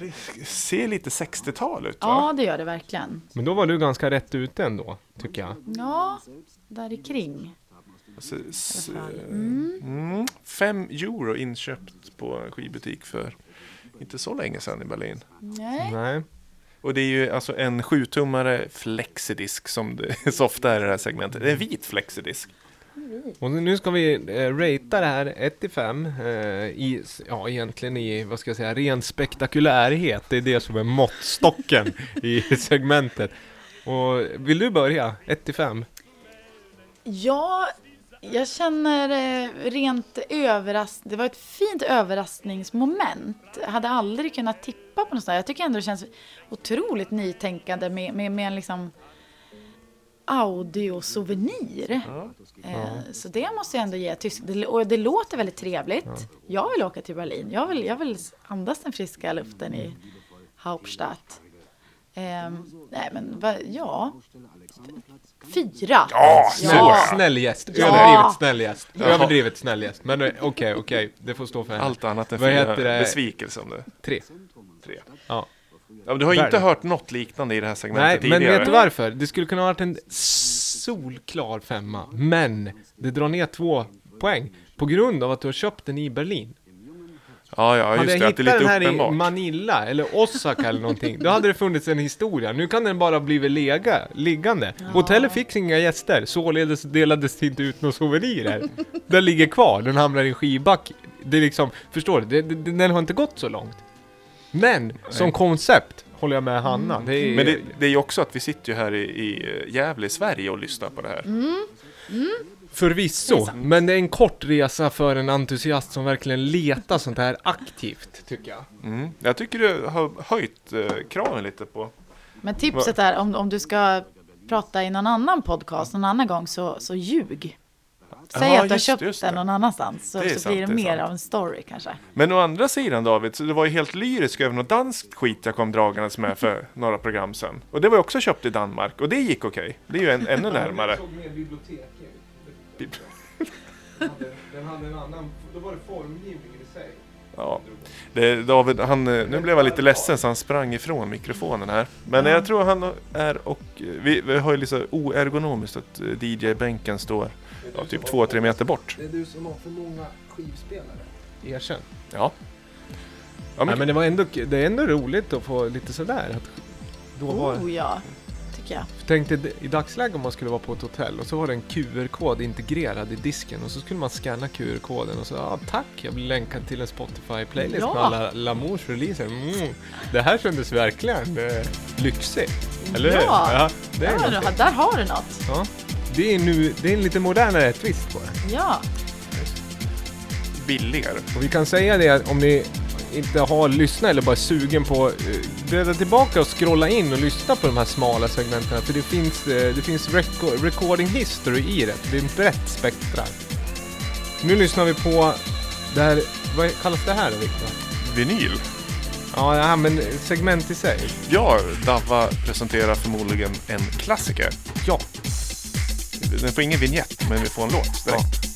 Det ser lite 60-tal ut va? Ja, det gör det verkligen. Men då var du ganska rätt ute ändå, tycker jag. Ja, där i kring. Alltså, fall. mm, fem euro inköpt på skivbutik för inte så länge sedan i Berlin. Nej. Nej. Och det är ju alltså en 7-tummare flexidisk som det <laughs> så ofta är i det här segmentet. Det är en vit flexidisk. Och nu ska vi eh, ratea det här 1 till 5 eh, i, ja egentligen i, vad ska jag säga, ren spektakulärhet. Det är det som är måttstocken <laughs> i segmentet. Och vill du börja? 1 till 5? Ja, jag känner eh, rent överraskning. Det var ett fint överraskningsmoment. Jag hade aldrig kunnat tippa på något sånt. Jag tycker ändå det känns otroligt nytänkande med, med, med en liksom audiosouvenir. Eh, så det måste jag ändå ge tysk. Det, och det låter väldigt trevligt. Jag vill åka till Berlin. Jag vill, jag vill andas den friska luften i Hauptstadt. Ehm, nej men va, ja. Fyra. Ja, Snäll, Ja. snäll gäst. Ja. Överdrivet snäll gäst. Överdrivet snäll gäst. Men eh, okej, okej. Det får stå för henne. Allt annat än Vad fyra heter det? besvikelse om det. Tre. Tre. Ja. Ja, men du har ju inte hört något liknande i det här Nej, segmentet men tidigare. vet du varför? Det skulle kunna ha varit en solklar femma. Men det drar ner två poäng. På grund av att du har köpt den i Berlin. Ja, ja, hade just jag det. Hittat det är den lite här i uppenbart. Manila eller Osaka eller någonting, då hade det funnits en historia. Nu kan den bara bli lega, liggande. Hotellet fick inga gäster, således delades det inte ut några souvenirer. den ligger kvar, den hamnar i en skivback. Det är liksom, förstår du? Det, det, den har inte gått så långt. Men som koncept håller jag med Hanna. Det är, Men det, det är ju också att vi sitter ju här i, i Gävle i Sverige och lyssnar på det här. Mm. Förvisso, men det är en kort resa för en entusiast som verkligen letar sånt här aktivt, tycker jag. Mm. Jag tycker du har höjt eh, kraven lite på... Men tipset är om, om du ska prata i någon annan podcast någon annan gång så, så ljug. Säg Ja, att du har köpt just den det. någon annanstans så, Det så sant, blir det, det mer sant. av en story kanske. Men å andra sidan David, så det var ju helt lyrisk över något danskt skit jag kom dragandes med för <laughs> några program sedan. Och det var ju också köpt i Danmark och det gick okej. Det är ju en, ännu närmare. Den hade en annan, då var det formgivningen i sig. Ja. Det, David, han, eh, nu blev jag lite ledsen så han sprang ifrån mikrofonen här. Men jag tror han är och... Vi, vi har ju lite oergonomiskt att eh, DJ-bänken står ja, typ två, tre meter bort. Det är du som har för många skivspelare. Erkänn. Ja. Ja, Nej, men det var ändå, det är ändå roligt att få lite sådär. Att då var, Oh ja, jag. Tänk dig i dagsläget om man skulle vara på ett hotell och så var det en QR-kod integrerad i disken och så skulle man scanna QR-koden och så ja tack, jag blir länkad till en Spotify-playlist Ja. med alla Lamours releaser. Mm. Det här kändes verkligen eh, lyxigt. Eller hur? Ja. det är Ja, du- där har du något. Ja. Det är, nu, det är en lite modernare twist på det. Ja. Billigare. Och vi kan säga det att om ni inte har lyssnat eller bara är sugen på eh, bläddra tillbaka och scrolla in och lyssna på de här smala segmenten. För det finns, eh, det finns reco- recording history i det. Det är ett brett spektra. Nu lyssnar vi på det här, vad kallas det här då Viktor? Vinyl. Ja, här men segment i sig. Ja, Davva presenterar förmodligen en klassiker. Ja. Den får ingen vignett, men vi får en låt direkt.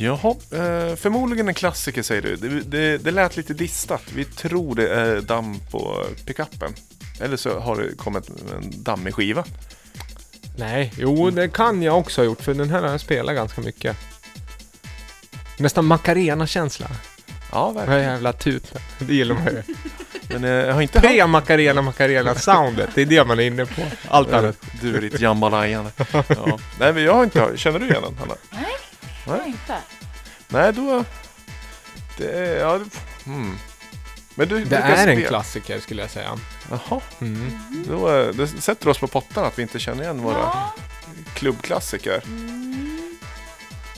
Jaha, eh, förmodligen en klassiker säger du. Det, det, det lät lite distat. Vi tror det är damm på pickuppen. Eller så har det kommit en dammig skiva. Nej, jo det kan jag också ha gjort för den här har jag spelat ganska mycket. Nästan Macarena-känsla. Ja, Den här verkligen. jävla tuten. Det gillar man ju. <laughs> Men eh, jag har inte hört... Pre-Macarena Macarena-soundet. Det är det man är inne på. Allt annat. Du är ditt jambalajande. Ja. Nej, men jag har inte hört. Känner du igen den, Hanna? Nej, har jag inte. Nej, då... Det är... Ja, det- hmm. Men du Det är en spela- klassiker skulle jag säga. Jaha, Mm. då, eh, det sätter oss på pottan att vi inte känner igen våra Ja. klubbklassiker. Mm.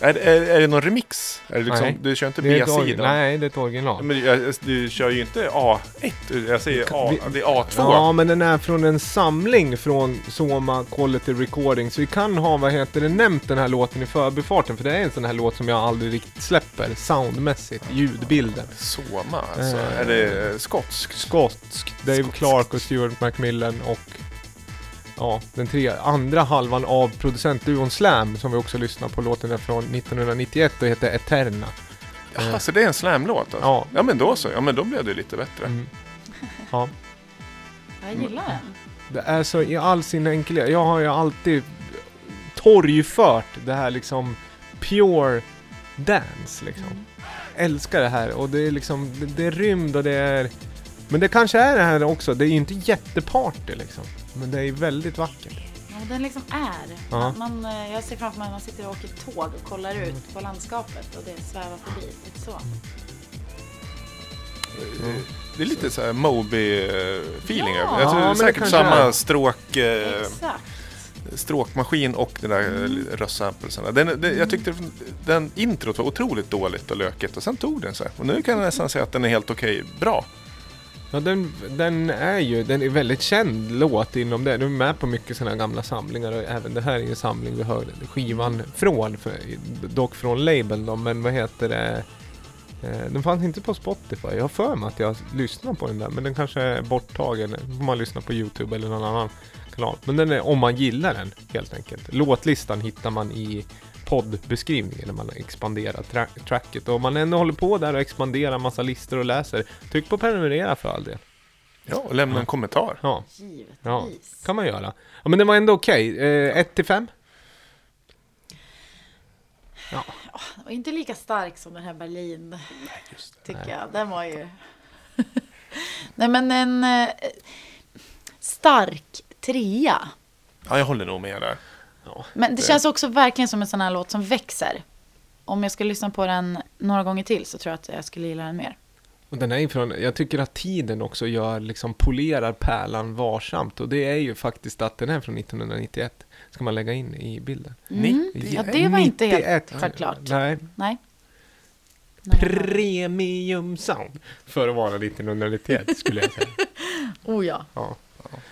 Är, är, är det någon remix? Är det liksom, Nej. du kör inte B-sidan? Nej, det är ett original. Men jag, du kör ju inte A1, jag säger A, Vi- det är A2. Ja, men den är från en samling från Soma Quality Recording. Så vi kan ha, vad heter det, nämnt den här låten i förbifarten. För det är en sån här låt som jag aldrig riktigt släpper soundmässigt, ljudbilden. Soma, alltså. Eh. Är det eh, skotsk? Skotsk, Dave Clark och Stuart McMillan och ja, den tre, andra halvan av producentduon Slam som vi också lyssnar på. Låten är från 1991 och heter Eterna. Ja, så det är en slamlåt alltså? Ja. Ja men då så, ja men då blev det lite bättre. Mm. Ja. Jag gillar den. Det är så i all sin enkelhet. Jag har ju alltid torgfört det här liksom pure dance liksom. Älskar det här och det är liksom, det, det är rymd och det är... Men det kanske är det här också, det är ju inte jätteparty liksom. Men det är väldigt vackert. Ja, den liksom är. Ja. Man, eh, jag ser framför mig att man sitter och åker tåg och kollar ut på landskapet och det svävar förbi. Lite så. Det är lite så här Moby-feeling Ja. Jag tror Ja, säkert samma är. stråk, eh, Exakt. stråkmaskin och den där mm. röstsamplesarna. Den, den, jag tyckte den introt var otroligt dåligt och lökigt och sen tog den sig. Och nu kan jag nästan säga att den är helt okej bra. Ja, den, den är ju den är väldigt känd låt inom det. Den är med på mycket sådana gamla samlingar och även det här är en samling vi hör skivan från, för, dock från labeln då, men vad heter det? Eh, den fanns inte på Spotify. Jag har för mig att jag lyssnade på den där, men den kanske är borttagen. Då får man lyssna på Youtube eller någon annan kanal. Men den är om man gillar den, helt enkelt. Låtlistan hittar man i poddbeskrivningen när man expanderar tra- tracket. Och om man ändå håller på där och expanderar massa listor och läser, tryck på prenumerera för all del. Ja, och lämna en kommentar. Ja, Givetvis. ja kan man göra. Ja, men det var ändå okej. Eh, 1 till 5? Och inte lika stark som den här Berlin. Tycker jag. Den var ju... <laughs> Nej men en eh, stark trea. Ja, jag håller nog med där. Men det känns också verkligen som en sån här låt som växer. Om jag skulle lyssna på den några gånger till så tror jag att jag skulle gilla den mer. Och den är ifrån, jag tycker att tiden också gör, liksom polerar pärlan varsamt. Och det är ju faktiskt att den är från 1991. Ska man lägga in i bilden. Mm. Ja, det var inte helt 91. självklart. Nej. Nej. premium sound. För att vara 1991 skulle jag säga. <laughs> Oh ja. Ja.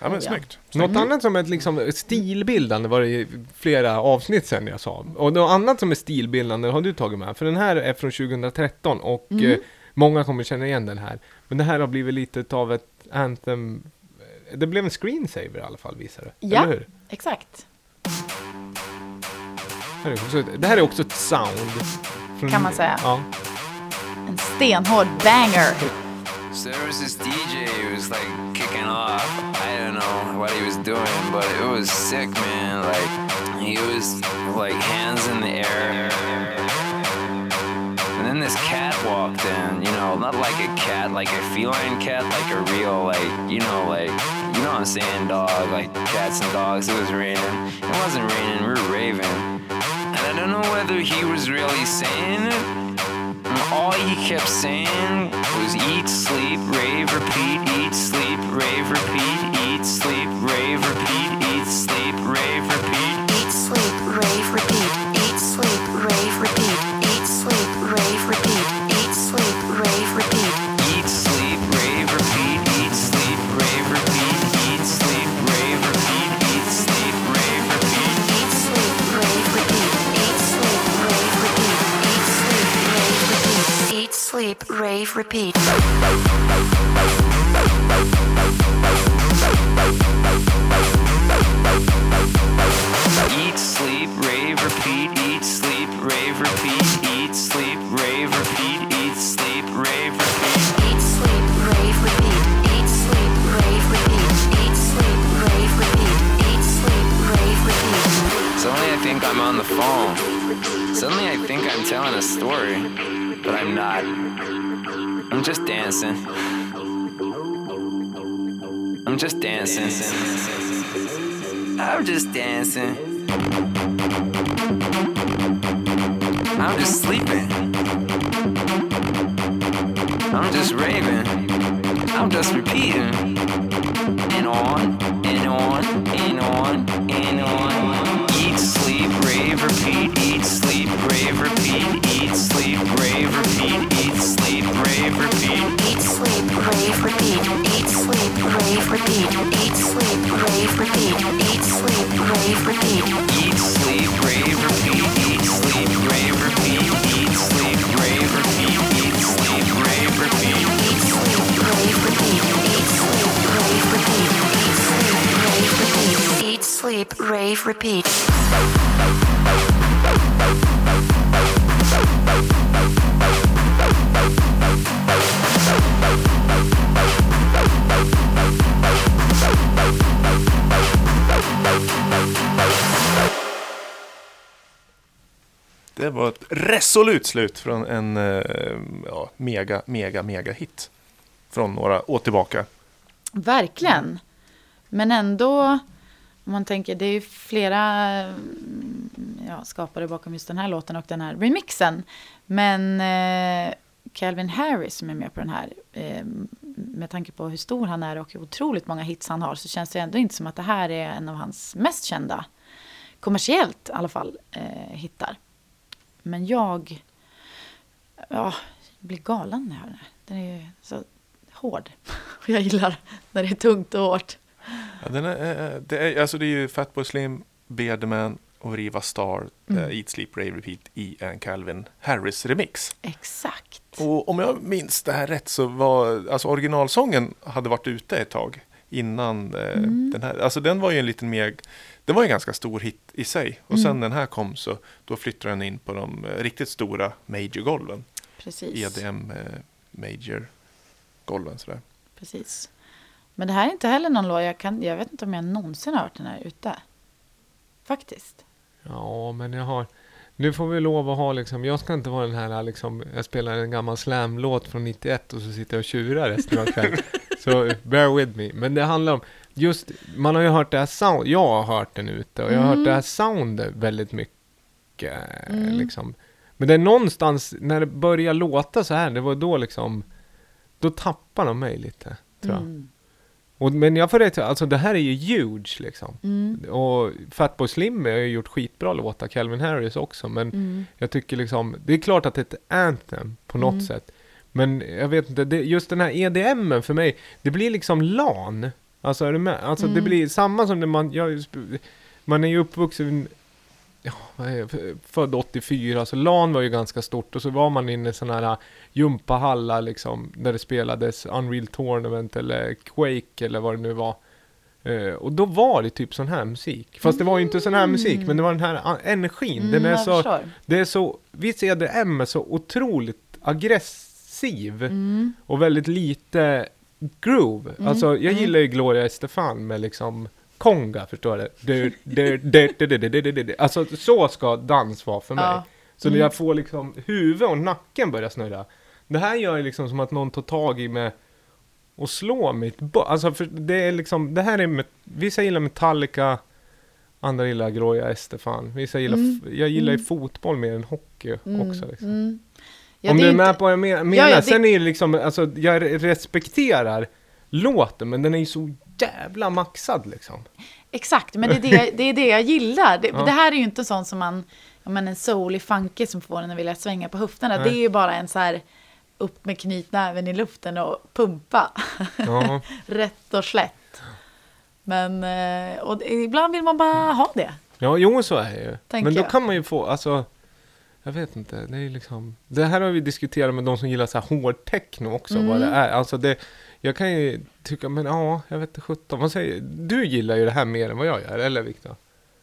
Ja, men Ja. snyggt. Något annat som är liksom stilbildande var det ju flera avsnitt sen jag sa. Och något annat som är stilbildande har du tagit med. För den här är från 2013 och Mm. eh, många kommer känna igen den här. Men det här har blivit lite av ett anthem. Det blev en screensaver i alla fall visar det. Ja. Eller hur? Exakt. Det här är också ett- Det här är också ett sound. från- Kan man säga. Ja. En stenhård banger. <laughs> So there was this DJ who was like kicking off. I don't know what he was doing, but it was sick, man. Like he was like hands in the air. And then this cat walked in, you know, not like a cat, like a feline cat, like a real, like, you know, like, you know what I'm saying, dog, like cats and dogs. It was raining. It wasn't raining, we were raving. And I don't know whether he was really saying it all he kept saying was eat, sleep, rave, repeat, eat, sleep, rave, repeat, eat, sleep, rave, repeat, eat, sleep, sleep, rave, repeat. Eat, sleep, rave, repeat. Eat, sleep, rave, repeat, eat, sleep, rave, repeat, eat, sleep, rave, repeat, eat, sleep, rave, repeat. Eat, sleep, rave, repeat. Eat, sleep, rave, repeat. Eat, sleep, rave, repeat. Eat, sleep, rave, repeat. Suddenly I think I'm on the phone. Suddenly I think I'm telling a story, but I'm not. I'm just dancing. I'm just dancing. I'm just dancing. I'm just sleeping. I'm just raving. I'm just repeating. And on, sleep, rave, repeat. Det var ett resolut slut från en eh, ja, mega, mega, mega hit. Från några år tillbaka. Verkligen. Men ändå, om man tänker, det är ju flera eh, ja, skapare bakom just den här låten och den här remixen. Men eh, Calvin Harris som är med på den här, eh, med tanke på hur stor han är och hur otroligt många hits han har, så känns det ändå inte som att det här är en av hans mest kända, kommersiellt i alla fall, eh, hittar. Men jag, ja, jag blir galen när jag hör den här. Den är ju så hård. Och <laughs> jag gillar när det är tungt och hårt. Ja, den är, eh, det, är, alltså det är ju Fatboy Slim, Bearderman och Riva Star, Mm. eh, Eat Sleep Rave Repeat i en Calvin Harris remix. Exakt. Och om jag minns det här rätt så var alltså originalsången hade varit ute ett tag innan eh, Mm. den här. Alltså den var ju en liten mer, den var en ganga stor hit i sig. Och Mm. sen den här kom så då flyttade den in på de eh, riktigt stora major-golven. Precis. EDM eh, major-golven sådär. Precis. Men det här är inte heller någon låt, jag, kan, jag vet inte om jag någonsin har hört den här ute. Faktiskt. Ja, men jag har... Nu får vi lov att ha liksom, jag ska inte vara den här liksom, jag spelar en gammal slamlåt från 91 och så sitter jag och tjurar resten av kvällen. <laughs> så bear with me. Men det handlar om, just, man har ju hört det här sound, jag har hört den ute och jag har hört Mm. det här soundet väldigt mycket. Mm. Liksom. Men det är någonstans, när det börjar låta så här, det var då liksom, då tappar de mig lite, tror jag. Mm. Och, men jag får rätt, alltså det här är ju huge liksom. Mm. Och Fatboy Slim har ju gjort skitbra låtar, Calvin Harris också, men Mm. jag tycker liksom, det är klart att det är ett anthem på något Mm. sätt. Men jag vet inte, det, just den här EDMen för mig, det blir liksom LAN. Alltså är du med? Alltså det Mm. blir samma som när man, jag, man är ju uppvuxen, ja, född 84, så LAN var ju ganska stort och så var man inne i sådana här gympahallar liksom, där det spelades Unreal Tournament eller Quake eller vad det nu var. Eh, och då var det typ sån här musik. Fast det var ju inte sån här musik, men det var den här ah, energin. Mm, den är så, förstår. det är så, visst EDM är så otroligt aggressiv Mm. och väldigt lite groove. Mm, Alltså jag mm. gillar ju Gloria Estefan med liksom konga, förstår du? Alltså så ska dans vara för mig. Så mm. jag får liksom huvud och nacken börjar snurra. Det här gör ju liksom som att någon tar tag i mig och slår mitt bo- Alltså för det är liksom, det här är, vissa gillar Metallica, andra gillar Groja Estefan. Vissa gillar, mm. jag gillar ju mm. fotboll mer än hockey mm. också liksom. Ja, Om du är inte... med på vad jag menar. Ja, ja, det... Sen är det liksom, alltså jag respekterar låten, men den är ju så jävla maxad liksom. Exakt, men det är det, det, är det jag gillar. Det, <laughs> Ja. det här är ju inte sån som man, men en soulig funky som får en att vilja svänga på höfterna. Nej. Det är ju bara en så här upp med knytnäven i luften och pumpa. Ja. <laughs> Rätt och slätt. Men eh, och ibland vill man bara ha det. Ja, jo så är det ju. Tänker Men då jag. kan man ju få, alltså, jag vet inte, det är liksom, det här har vi diskuterat med de som gillar så här hård techno också, vad det Mm. är. Alltså det, jag kan ju tycka, men ja, jag vet inte sjutton, vad säger du? gillar ju det här mer än vad jag gör, eller Viktor?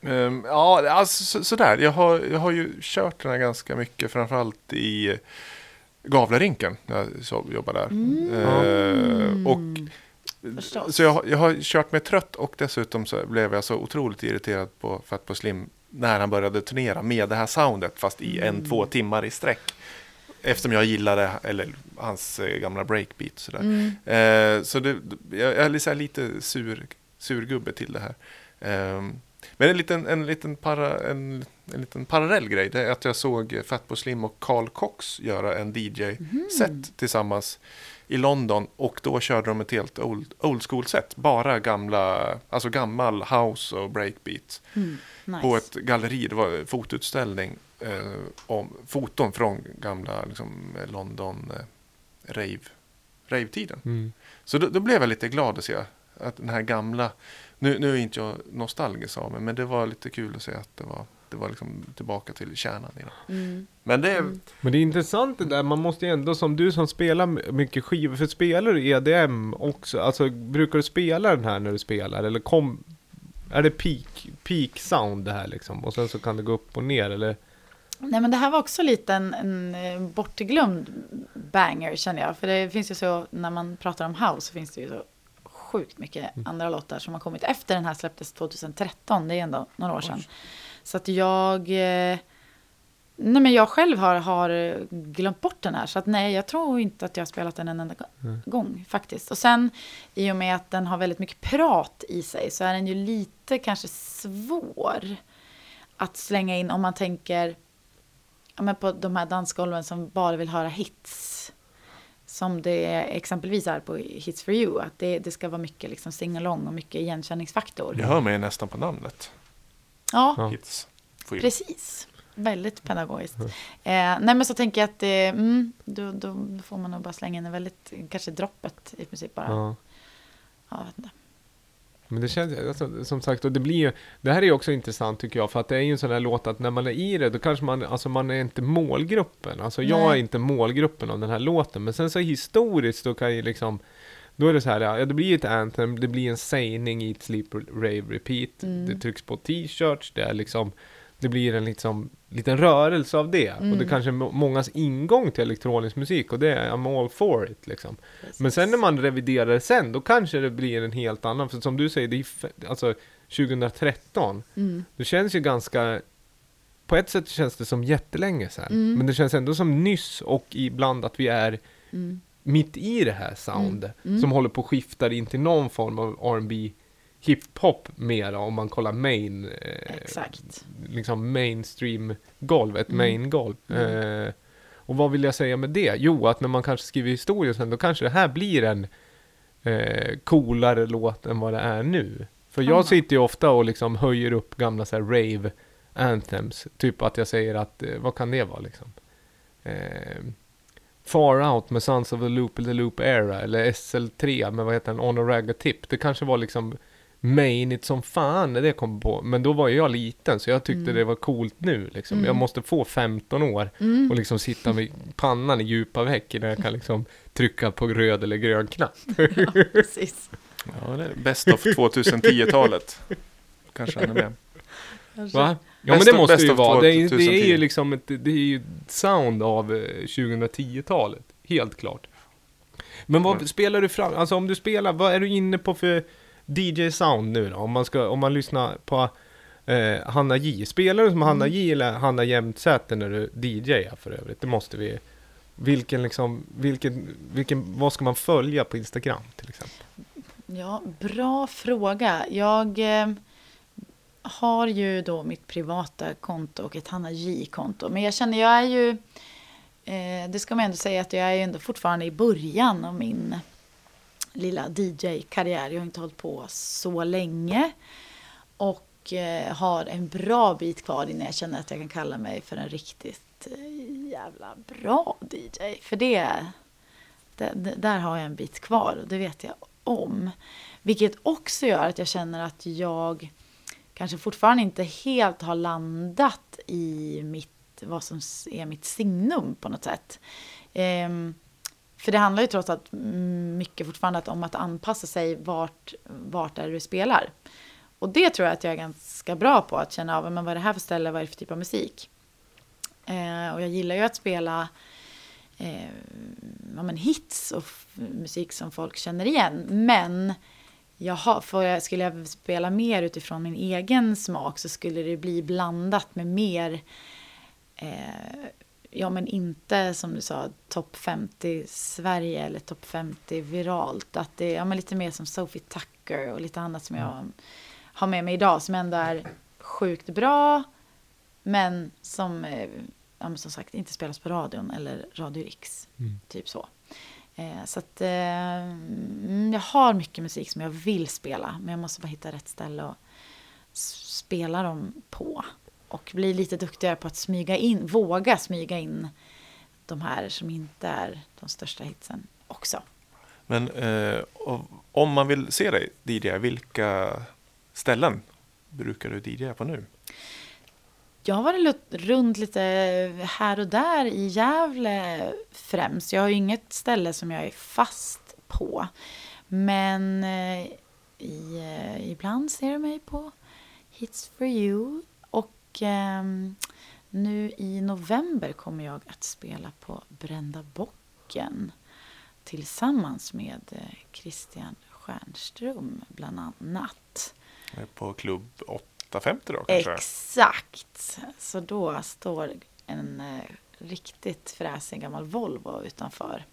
Ehm, ja, alltså så, sådär. Jag har, jag har ju kört den här ganska mycket, framförallt i Gavlerinken när jag så, jobbade där. Ehm, och, Förstås. så jag, har- jag har kört mig trött och dessutom så blev jag så otroligt irriterad på Fatboy Slim när han började turnera med det här soundet fast i en, två timmar i sträck. Eftersom jag gillade eller, hans eh, gamla breakbeat. Sådär. Mm. Eh, så det, jag är lite, sur, surgubbe till det här. Ehm, men en liten, en, liten para, en, en liten parallell grej det är att jag såg Fatboy Slim och Carl Cox göra en DJ-set tillsammans i London och då körde de ett helt old, old school-set. Bara gamla, alltså gammal house och breakbeat. Mm, nice. På ett galleri, det var fotoutställning eh, om foton från gamla liksom, London eh, rave, rave-tiden. Mm. Så då, då blev jag lite glad att se att den här gamla, nu, nu är inte jag nostalgisk av mig, men det var lite kul att se att det var, det var liksom tillbaka till kärnan i det. Mm. Men det, Men det är intressant det där, man måste ju ändå som du som spelar mycket skivor, för spelar du EDM också, alltså brukar du spela den här när du spelar, eller kom, är det peak, peak sound det här liksom, och sen så kan det gå upp och ner, eller? Nej men det här var också lite en, en eh, bortglömd banger känner jag. För det finns ju så, när man pratar om house så finns det ju så sjukt mycket andra låtar som har kommit efter den här släpptes 2013. Det är ändå några år sedan. Så att jag... eh, Nej men jag själv har, har glömt bort den här. Så att nej, jag tror inte att jag har spelat den en enda gå- gång faktiskt. Och sen i och med att den har väldigt mycket prat i sig så är den ju lite kanske svår att slänga in om man tänker ja, men på de här dansgolven som bara vill höra hits. Som det exempelvis är på Hits for you. Att det, det ska vara mycket liksom sing-along och mycket igenkänningsfaktor. jag hör mig nästan på namnet. Ja, Hits. precis. Väldigt pedagogiskt. Eh, nej men så tänker jag att eh, mm, då, då får man nog bara slänga in en väldigt, kanske droppet i princip bara. Ja. ja, vet inte. Men det känns, alltså, som sagt, och det blir ju, det här är ju också intressant tycker jag, för att det är ju en sån här låt att när man är i det, då kanske man, alltså man är inte målgruppen. Alltså jag Nej. är inte målgruppen av den här låten, men sen så historiskt då kan ju liksom, då är det så här, ja det blir ett anthem, det blir en sägning i ett sleep, rave, repeat, Mm. det trycks på t-shirts, det är liksom, det blir en liksom, liten rörelse av det. Och det Mm. kanske är må- mångas ingång till elektronisk musik, och det är I'm all for it liksom. Men sen när man reviderar det sen, då kanske det blir en helt annan. För som du säger, det är alltså 2013. Mm. Det känns ju ganska... På ett sätt känns det som jättelänge sedan. Mm. Men det känns ändå som nyss och ibland att vi är Mm. Mitt i det här soundet. Mm. Som håller på att skifta in till någon form av R&B hiphop mera om man kollar main. Eh, Exakt. liksom mainstream golv, ett Mm. main golv. Mm. Eh, och vad vill jag säga med det? Jo, att när man kanske skriver historia sen, då kanske det här blir en eh, coolare låt än vad det är nu. För jag Ja. sitter ju ofta och liksom höjer upp gamla så här rave anthems. Typ att jag säger att, eh, vad kan det vara liksom? Far Out med Sons of the Loop eller Loop Era eller SL3 med vad heter den, On a Ragga Tip. Det kanske var liksom mainigt som fan när det kom på. Men då var jag liten så jag tyckte Mm. det var coolt nu liksom. Mm. Jag måste få 15 år Mm. och liksom sitta med pannan i djupa veck innan jag kan liksom trycka på röd eller grön knapp. <laughs> Ja, precis. Ja, det är best of 2010-talet. Kanske ännu mer. Kanske. Va? Ja Best men det måste best ju vara. Det är, det är 2010. ju liksom ett, det är ju ett sound av eh, 2010-talet. Helt klart. Men vad Mm. spelar du fram? Alltså om du spelar, vad är du inne på för DJ-sound nu då? Om man, ska, om man lyssnar på eh, Hanna J. Spelar du som Hanna Mm. J eller Hanna Jämtsäter när du DJar för övrigt? Det måste vi... Vilken liksom, vilken, vilken, vad ska man följa på Instagram till exempel? Ja, bra fråga. Jag eh, har ju då mitt privata konto och ett Hanna J-konto. Men jag känner, jag är ju... Eh, det ska man ändå säga att jag är ju ändå fortfarande i början av min lilla DJ-karriär. Jag har inte hållit på så länge. Och eh, har en bra bit kvar innan jag känner att jag kan kalla mig för en riktigt eh, jävla bra DJ. För det, det, det, där har jag en bit kvar och det vet jag om. Vilket också gör att jag känner att jag kanske fortfarande inte helt har landat i mitt, vad som är mitt signum på något sätt. Ehm, för det handlar ju trots allt mycket fortfarande om att anpassa sig vart, vart är du spelar. Och det tror jag att jag är ganska bra på, att känna av men vad är det här för ställe, vad är det för typ av musik. Eh, och jag gillar ju att spela eh, ja, men hits och musik som folk känner igen. Men jag har, för jag, skulle jag spela mer utifrån min egen smak så skulle det bli blandat med mer eh, Ja men inte som du sa topp 50 Sverige eller topp 50 viralt. Att det är ja, men lite mer som Sophie Tucker och lite annat som jag har med mig idag som ändå är sjukt bra. Men som, eh, ja, men som sagt inte spelas på radion eller Radio Rix. Mm. Typ så. Eh, så att eh, mm, jag har mycket musik som jag vill spela. Men jag måste bara hitta rätt ställe och spela dem på. Och bli lite duktigare på att smyga in, våga smyga in de här som inte är de största hitsen också. Men eh, om man vill se dig DJ, vilka ställen brukar du DJa på nu? Jag har varit runt lite här och där i Gävle främst. Jag har ju inget ställe som jag är fast på. Men eh, i, eh, ibland ser du mig på Hits for you. Och eh, nu i november kommer jag att spela på Brända bocken. Tillsammans med eh, Christian Stjernström bland annat. På klubb 850 då kanske? Exakt. Så då står en eh, riktigt fräsig gammal Volvo utanför.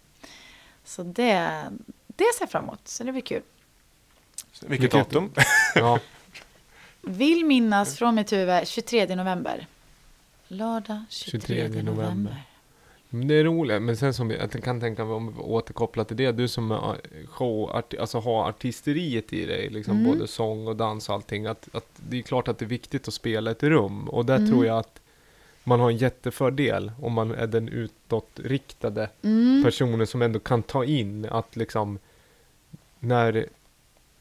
Så det, det ser jag fram emot. Så det blir kul. Vilket datum? <laughs> Ja. Vill minnas från mitt huvud 23 november. Lördag 23, 23 november. november. Men det är roligt, men sen som jag kan tänka mig om vi återkopplar till det, du som är show, alltså har artisteriet i dig, liksom Mm. både sång och dans och allting, att, att det är klart att det är viktigt att spela ett rum. Och där Mm. tror jag att man har en jättefördel om man är den utåtriktade Mm. personen som ändå kan ta in att liksom när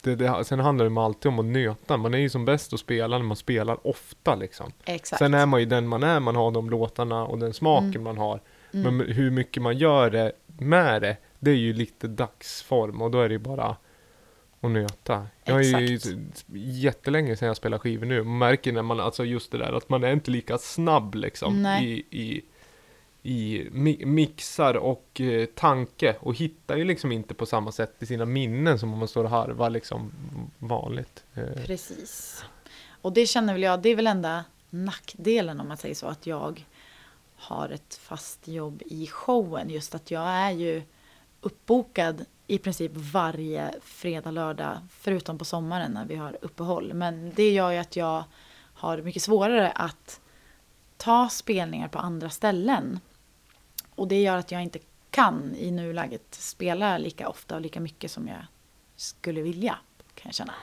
det, det, sen handlar det alltid om att nöta. Man är ju som bäst att spela när man spelar ofta liksom. Exakt. Sen är man ju den man är, man har de låtarna och den smaken Mm. man har. Mm. Men hur mycket man gör det med det, det är ju lite dagsform och då är det ju bara att nöta. Jag är ju Exakt. jättelänge sedan jag spelar skivor nu. Man märker när man, alltså just det där att man är inte lika snabb liksom Nej. i, i, i mi- mixar och eh, tanke och hittar ju liksom inte på samma sätt i sina minnen som om man står och harvar liksom vanligt. Eh, Precis. Och det känner väl jag, det är väl enda nackdelen om man säger så, att jag har ett fast jobb i showen. Just att jag är ju uppbokad i princip varje fredag, lördag, förutom på sommaren när vi har uppehåll. Men det gör ju att jag har mycket svårare att ta spelningar på andra ställen. Och det gör att jag inte kan i nuläget spela lika ofta och lika mycket som jag skulle vilja, kan jag känna.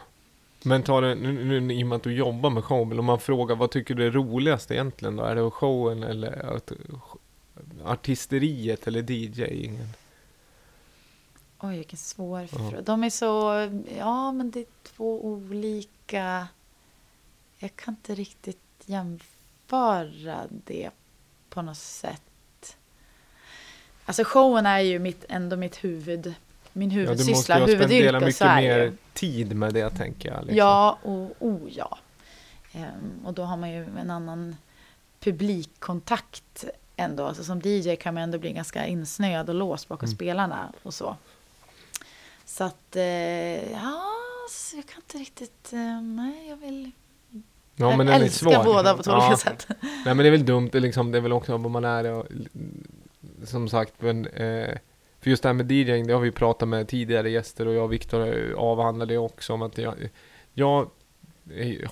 Men ta det, nu, nu, nu, i och med att du jobbar med show, men om man frågar vad tycker du är roligast egentligen då? Är det showen eller att, artisteriet eller DJingen? Oj, vilken svår Ja. fråga. De är så... Ja, men det är två olika... Jag kan inte riktigt jämföra det på något sätt. Alltså showen är ju mitt, ändå mitt huvud... Min Ja, du måste huvudsyssla, ju spendera huvudyrke. mycket mer tid med det tänker jag. Liksom. Ja, och oh, ja. Ehm, och då har man ju en annan publikkontakt ändå. Alltså som DJ kan man ändå bli ganska insnöad och låst bakom Mm. spelarna och så. Så att, eh, ja, så jag kan inte riktigt, eh, nej jag vill Ja, jag men den är älskar svår. båda på två Ja. olika sätt. Nej men det är väl dumt, det är, liksom, det är väl också vad man är och, som sagt, men eh, för just det här med DJing, det har vi pratat med tidigare gäster och jag och Viktor avhandlade också om att jag, jag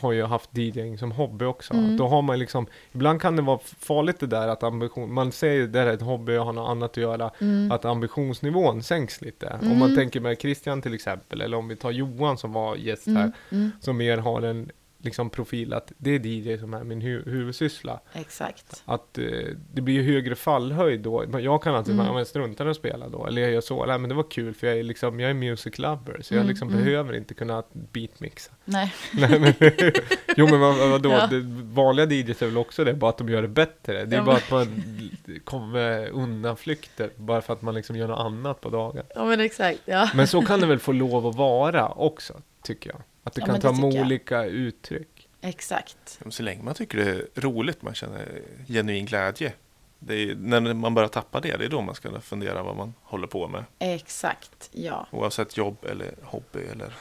har ju haft DJing som hobby också. Mm. Då har man liksom, ibland kan det vara farligt det där att ambition, man säger det här är ett hobby, jag har något annat att göra, Mm. att ambitionsnivån sänks lite. Om man Mm. tänker med Christian till exempel, eller om vi tar Johan som var gäst här, Mm, mm. som mer har en liksom profil att det är DJ som är min hu- huvudsyssla. Exakt. Att eh, det blir ju högre fallhöjd då. Men Jag kan alltid Mm. mm. strunta i att spela då. Eller jag gör så. Nej men det var kul för jag är liksom, jag är music lover. Så jag Mm, liksom mm. behöver inte kunna beatmixa. Nej. <laughs> Nej men, <laughs> jo men vad, vadå? Ja. Det, vanliga DJs är väl också det, bara att de gör det bättre. Det är Ja, bara men- att man kommer undanflykter. Bara för att man liksom gör något annat på dagen. Ja men exakt, ja. Men så kan det väl <laughs> få lov att vara också, tycker jag. Att det Ja, kan ta jag. olika uttryck. Exakt. Så länge man tycker det är roligt, man känner genuin glädje. Det är, när man börjar tappa det, det är då man ska fundera vad man håller på med. Exakt, ja. Oavsett jobb eller hobby eller...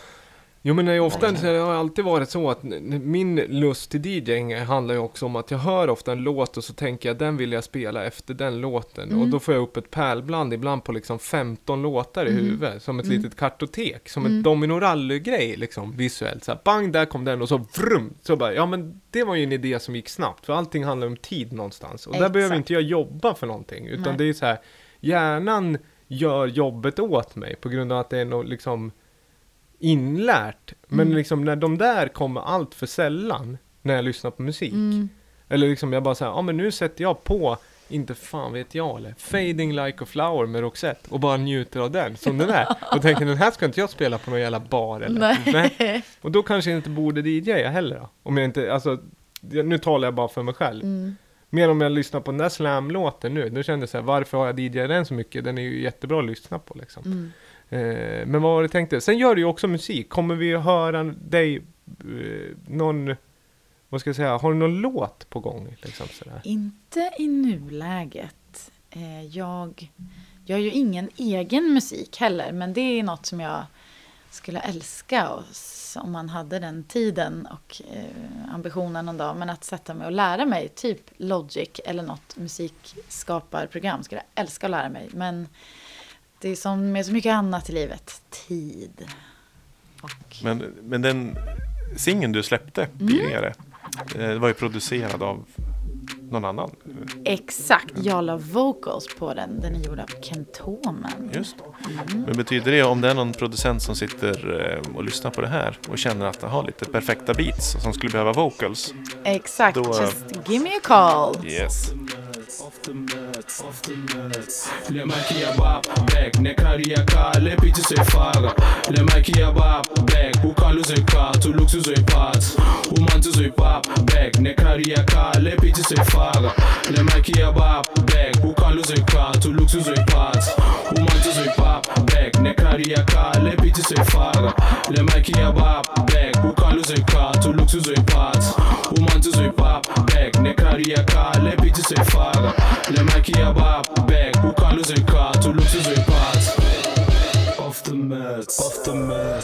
Jo men det är ofta så har det alltid varit så att min lust till DJing handlar ju också om att jag hör ofta en låt och så tänker jag den vill jag spela efter den låten. Mm. Och då får jag upp ett pärlbland ibland på liksom 15 låtar i Mm. huvudet. Som ett Mm. litet kartotek. Som Mm. ett domino rally-grej liksom visuellt. Så här, bang, där kom den och så vrum. Så bara, ja men det var ju en idé som gick snabbt. För allting handlar om tid någonstans. Och där Exakt. behöver inte jag jobba för någonting. Utan Nej. det är så här, hjärnan gör jobbet åt mig på grund av att det är något liksom inlärt. Men Mm. liksom när de där kommer allt för sällan när jag lyssnar på musik. Mm. Eller liksom jag bara säger, ja men nu sätter jag på, inte fan vet jag eller, Fading Like a Flower med Roxette och bara njuter av den som den är. <laughs> Och tänker den här ska inte jag spela på någon jävla bar eller. Nej. <laughs> Och då kanske jag inte borde DJa heller då. Om jag inte, alltså, nu talar jag bara för mig själv. Mm. Mer om jag lyssnar på den där slam-låten nu, då kände jag så här, varför har jag DJat den så mycket? Den är ju jättebra att lyssna på liksom. Mm. Eh, men vad var det du tänkte? Sen gör du ju också musik. Kommer vi att höra dig eh, någon, vad ska jag säga, har du någon låt på gång? Liksom, sådär? Inte i nuläget. Eh, Jag gör ju ingen egen musik heller, men det är något som jag skulle älska oss, om man hade den tiden och eh, ambitionen någon dag. Men att sätta mig och lära mig, typ Logic eller något musikskaparprogram, skulle jag älska att lära mig. Men det är som med så mycket annat i livet, tid. Men, men den singeln du släppte tidigare, eh, det var ju producerad av någon annan. Exakt, jag la vocals på den. Den är gjord av Kentomen. Just det. Mm. Men betyder det om det är någon producent som sitter eh, och lyssnar på det här och känner att den har lite perfekta beats som skulle behöva vocals? Exakt, Då- just give me a call. Yes. Le the ya Le back, ne kariyaka, le piti se faga. Le makiyabab back, ukalu se ka, tuluk se pat. Umantu se pap back, ne kariyaka, le piti se faga. Le makiyabab back, ukalu se ka, tuluk se pat. Umantu se pap back, ne kariyaka, le piti se faga. Le makiyabab back, ukalu se ka, tuluk se pat. Umantu se pap back, ne kariyaka, c'est fade. Le mec qui abat back, who can lose a car to lose his pot. Off the mess, off the mess.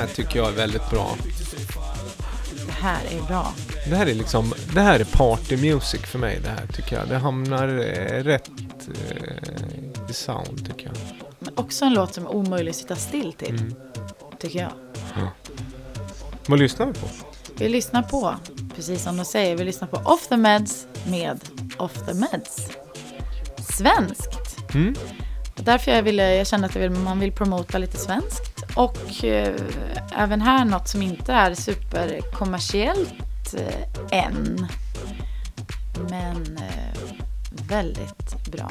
Här tycker jag är väldigt bra. Det här är bra. Det här är liksom, det här är party music för mig det här tycker jag. Det hamnar eh, rätt eh, i sound tycker jag. Men också en låt som är omöjlig att sitta still till. Mm. Tycker jag. Vad lyssnar vi på? Vi lyssnar på, precis som de säger, vi lyssnar på Off the Meds med Off the Meds. Svenskt. Mm. Därför jag, ville, jag kände att jag vill, man vill promota lite svenskt. Och eh, även här något som inte är superkommersiellt eh, än. Men eh, väldigt bra.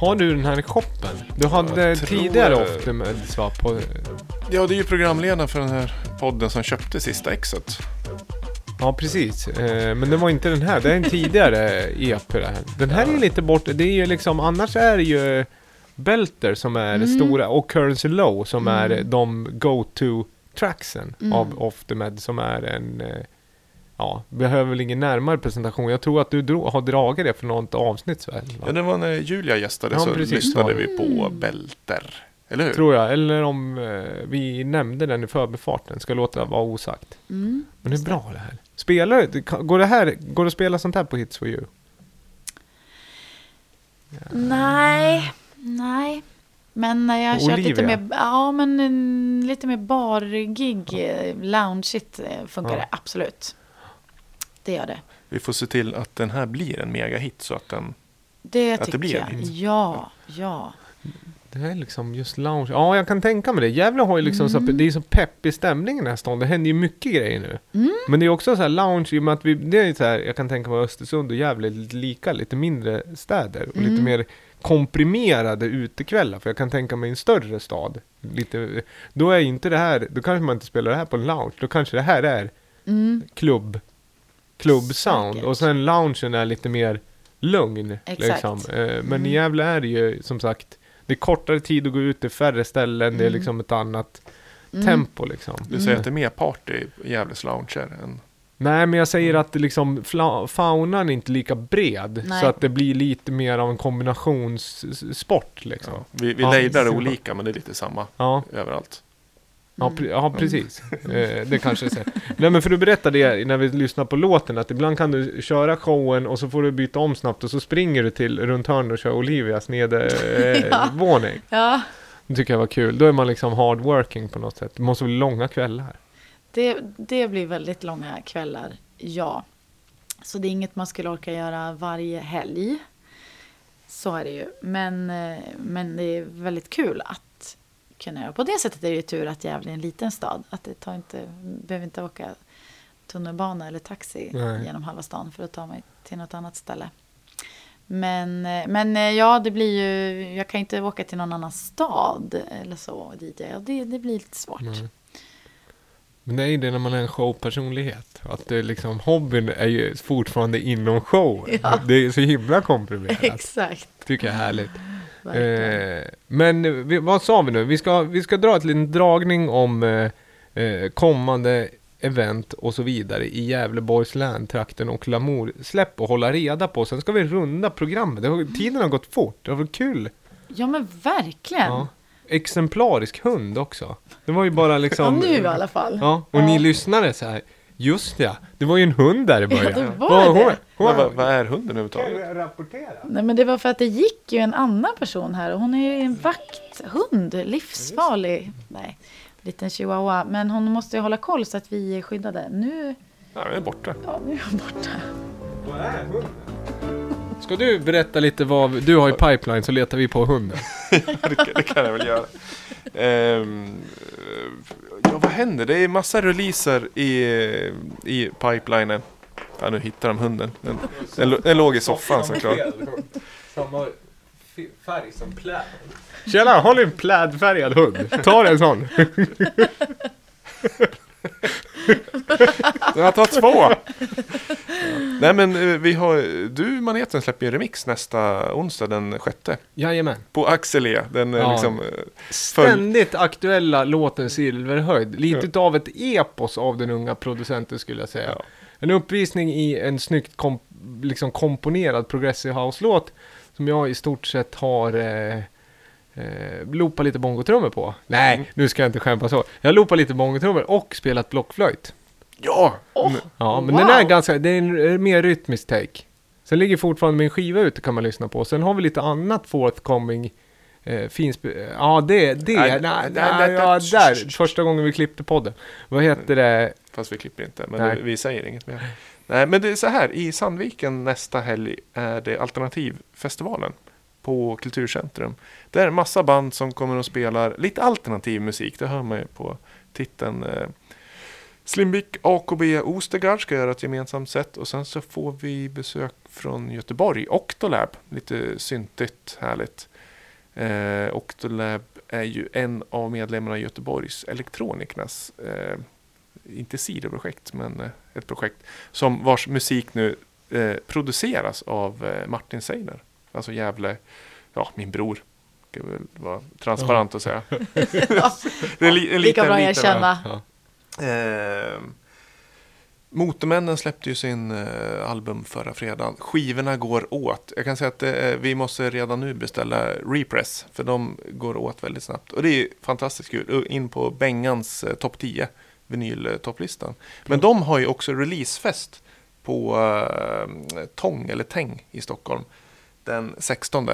Har du den här i shoppen? Du hade Jag tror- tidigare ofta med svar på... Ja, det är ju programledaren för den här podden som köpte sista exet. Ja, precis. Eh, men det var inte den här. Det är en tidigare EP det här. Den här är lite bort. Det är ju liksom, annars är det ju Belter som är Mm. stora och Currency Low som är Mm. de go-to tracksen Mm. av Off the Med som är en... eh, Ja, behöver väl ingen närmare presentation. Jag tror att du dro- har dragit det för något avsnitt va? Ja, det var när Julia gästade Ja, så precis, lyssnade vi på Belter. Eller hur? Tror jag. Eller om eh, vi nämnde den i förbifarten. Ska låta vara osagt. Mm. Men det är bra det här. Spelar går det här, går det att spela sånt här på Hits for you? Nej, nej. Men när jag har kört lite mer, ja, men en, lite mer bargig, eh, loungeigt eh, funkar Ja. det absolut. Det gör det. Vi får se till att den här blir en megahit så att den... Det Att det blir jag. en hit. Ja, ja. Det är liksom just lounge. Ja, jag kan tänka mig det. Gävle har ju liksom så, Mm. det är så pepp i stämningen i den här stan. Det händer ju mycket grejer nu. Mm. Men det är också så här lounge i och med att vi, det är så här, jag kan tänka mig Östersund och Gävle är lite lika, lite mindre städer och lite Mm. mer komprimerade utekvällar. För jag kan tänka mig en större stad. Lite, då är inte det här, då kanske man inte spelar det här på en lounge. Då kanske det här är Mm. klubb klubbsound. Och sen loungen är lite mer lugn. Exakt. Liksom. Eh, Men Mm. i Gävle är det ju som sagt, det är kortare tid att gå ut, det är färre ställen, det är Mm. liksom ett annat Mm. tempo liksom. Du säger att det är mer party i Gävles lounger än... Nej, men jag säger att det liksom, faunan är inte lika bred. Nej. Så att det blir lite mer av en kombinationssport liksom. Ja, vi vi Ja. lejdar det olika men det är lite samma Ja, överallt. Ja, pre- ja precis. Eh, det kanske är så. Nej men för du berättade det när vi lyssnade på låten att ibland kan du köra showen och så får du byta om snabbt och så springer du till runt hörnet och kör Olivias nedervåning. Eh. <laughs> Ja, Det tycker jag var kul. Då är man liksom hard working på något sätt. Det måste bli långa kvällar. det, det blir väldigt långa kvällar, ja. Så det är inget man skulle orka göra varje helg. Så är det ju. Men, eh, men det är väldigt kul att kunna göra. På det sättet är det ju tur att Gävle är en liten stad. Att det tar inte, behöver inte åka tunnelbana eller taxi Nej. genom halva stan för att ta mig till något annat ställe. Men, eh, men eh, ja, det blir ju, jag kan inte åka till någon annan stad eller så och DJ. Ja, det, det blir lite svårt. Nej. Men det är ju det när man är en showpersonlighet. Att det är liksom, hobbyn är ju fortfarande inom show. <laughs> Ja. Det är så himla komprimerat. Exakt. Tycker jag är härligt. Eh, men vi, vad sa vi nu? Vi ska, vi ska dra ett liten dragning om eh, eh, kommande event och så vidare i Gävleborgs län, trakten och Lamour. Släpp och hålla reda på. Sen ska vi runda programmet. Det har, tiden har gått fort. Det har varit kul. Ja men verkligen. Ja. Exemplarisk hund också. Det var ju bara <laughs> liksom... Ja, nu i alla fall. Ja, och ni lyssnade så här. Just det, det var ju en hund där i början. det var Hon- det. hon- hon- vad, vad är hunden överhuvudtaget? rapportera? Nej men det var för att det gick ju en annan person här och hon är ju en vakthund. Livsfarlig. Nej, liten chihuahua. Men hon måste ju hålla koll så att vi är skyddade. Nu, Ja, den är borta. ja, nu är hon borta. Vad är hunden? Ska du berätta lite vad, du har ju pipeline så letar vi på hunden. <laughs> det, kan, det kan jag väl göra. Ehm, ja, vad händer? Det är massa releaser i, i pipelinen. Ja, nu hittar de hunden. Den, den, den låg i soffan såklart. Samma färg som pläd. Tjena, har ni en plädfärgad hund? Ta en sån. <laughs> <laughs> Jag tar två! Ja. Nej men eh, vi har, du Maneten släpper ju remix nästa onsdag den sjätte. Jajamän. På Axel E. Den är Ja. liksom... eh, Ständigt aktuella låten Silverhöjd. Lite av ett epos av den unga producenten skulle jag säga. Ja. En uppvisning i en snyggt kom, liksom komponerad progressive house-låt som jag i stort sett har eh, eh, loopat lite bongotrummor på. Nej, Mm. nu ska jag inte skämta så. Jag har loopat lite bongotrummor och spelat blockflöjt. Ja! Ja, men Wow. den är ganska, det är en eh, mer rytmisk take. Sen ligger fortfarande min skiva ute kan man lyssna på. Sen har vi lite annat forthcoming. Eh, finsp- ja, det, det, Nej, nej, nej, nej, nej, ja, nej. där, första gången vi klippte podden. Vad heter det? Fast vi klipper inte, men Nej. det, vi säger inget mer. Nej, men det är så här. I Sandviken nästa helg är det Alternativfestivalen på Kulturcentrum. Det är en massa band som kommer och spelar lite alternativ musik. Det hör man ju på titeln. Eh. Slimbik, AKB, Ostergard ska göra ett gemensamt set och sen så får vi besök från Göteborg, Octolab. Lite syntigt, härligt. Eh, Octolab är ju en av medlemmarna i Göteborgs Elektronikernas, eh, inte sidoprojekt, men eh, ett projekt som vars musik nu eh, produceras av eh, Martin Seiner. Alltså Gävle, ja min bror. Ska väl vara transparent och säga. <laughs> det är li- en Lika liten, bra liten, erkänna. Ja. Eh, Motormännen släppte ju sin eh, album förra fredagen. Skivorna går åt. Jag kan säga att eh, vi måste redan nu beställa repress. För de går åt väldigt snabbt. Och det är fantastiskt kul. In på Bengans eh, topp 10 vinyl-topplistan. Men de har ju också releasefest på eh, Tång eller Täng i Stockholm. Den 16.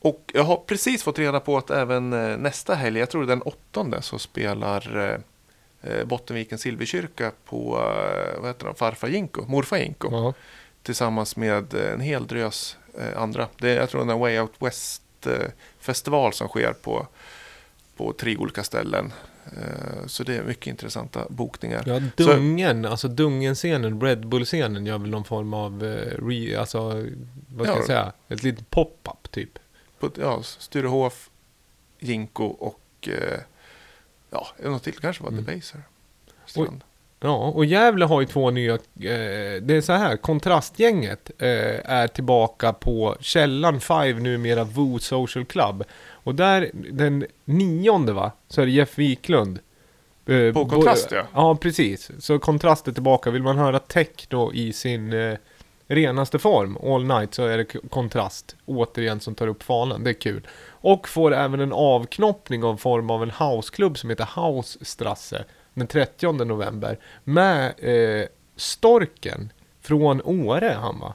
Och jag har precis fått reda på att även eh, nästa helg, jag tror den 8 så spelar eh, eh, Bottenvikens Silverkyrka på vad heter de? Farfar Jinko, Morfar Jinko. Ja. Tillsammans med en hel drös andra. Det är, jag tror den Way Out West eh, festival som sker på, på tre olika ställen. Eh, så det är mycket intressanta bokningar. Ja, Så- Dungen, alltså Dungen-scenen, Red Bull-scenen gör väl någon form av, eh, re, alltså, vad ska Ja. jag säga, ett litet pop-up typ. På, ja, Sturehof, Jinko och eh, ja, något till kanske var Mm. The Baser. Strand. Ja, och Gävle har ju två nya, eh, det är så här, kontrastgänget eh, är tillbaka på Källan 5, numera Woo Social Club. Och där, den nionde va, så är det Jeff Wiklund. Eh, På Kontrast, ja. Ja, precis. Så kontrast är tillbaka. Vill man höra techno i sin eh, renaste form, all night, så är det kontrast. Återigen som tar upp fanan, det är kul. Och får även en avknoppning av form av en houseklubb som heter Hausstrasse den 30 november med eh, Storken från Åre han va?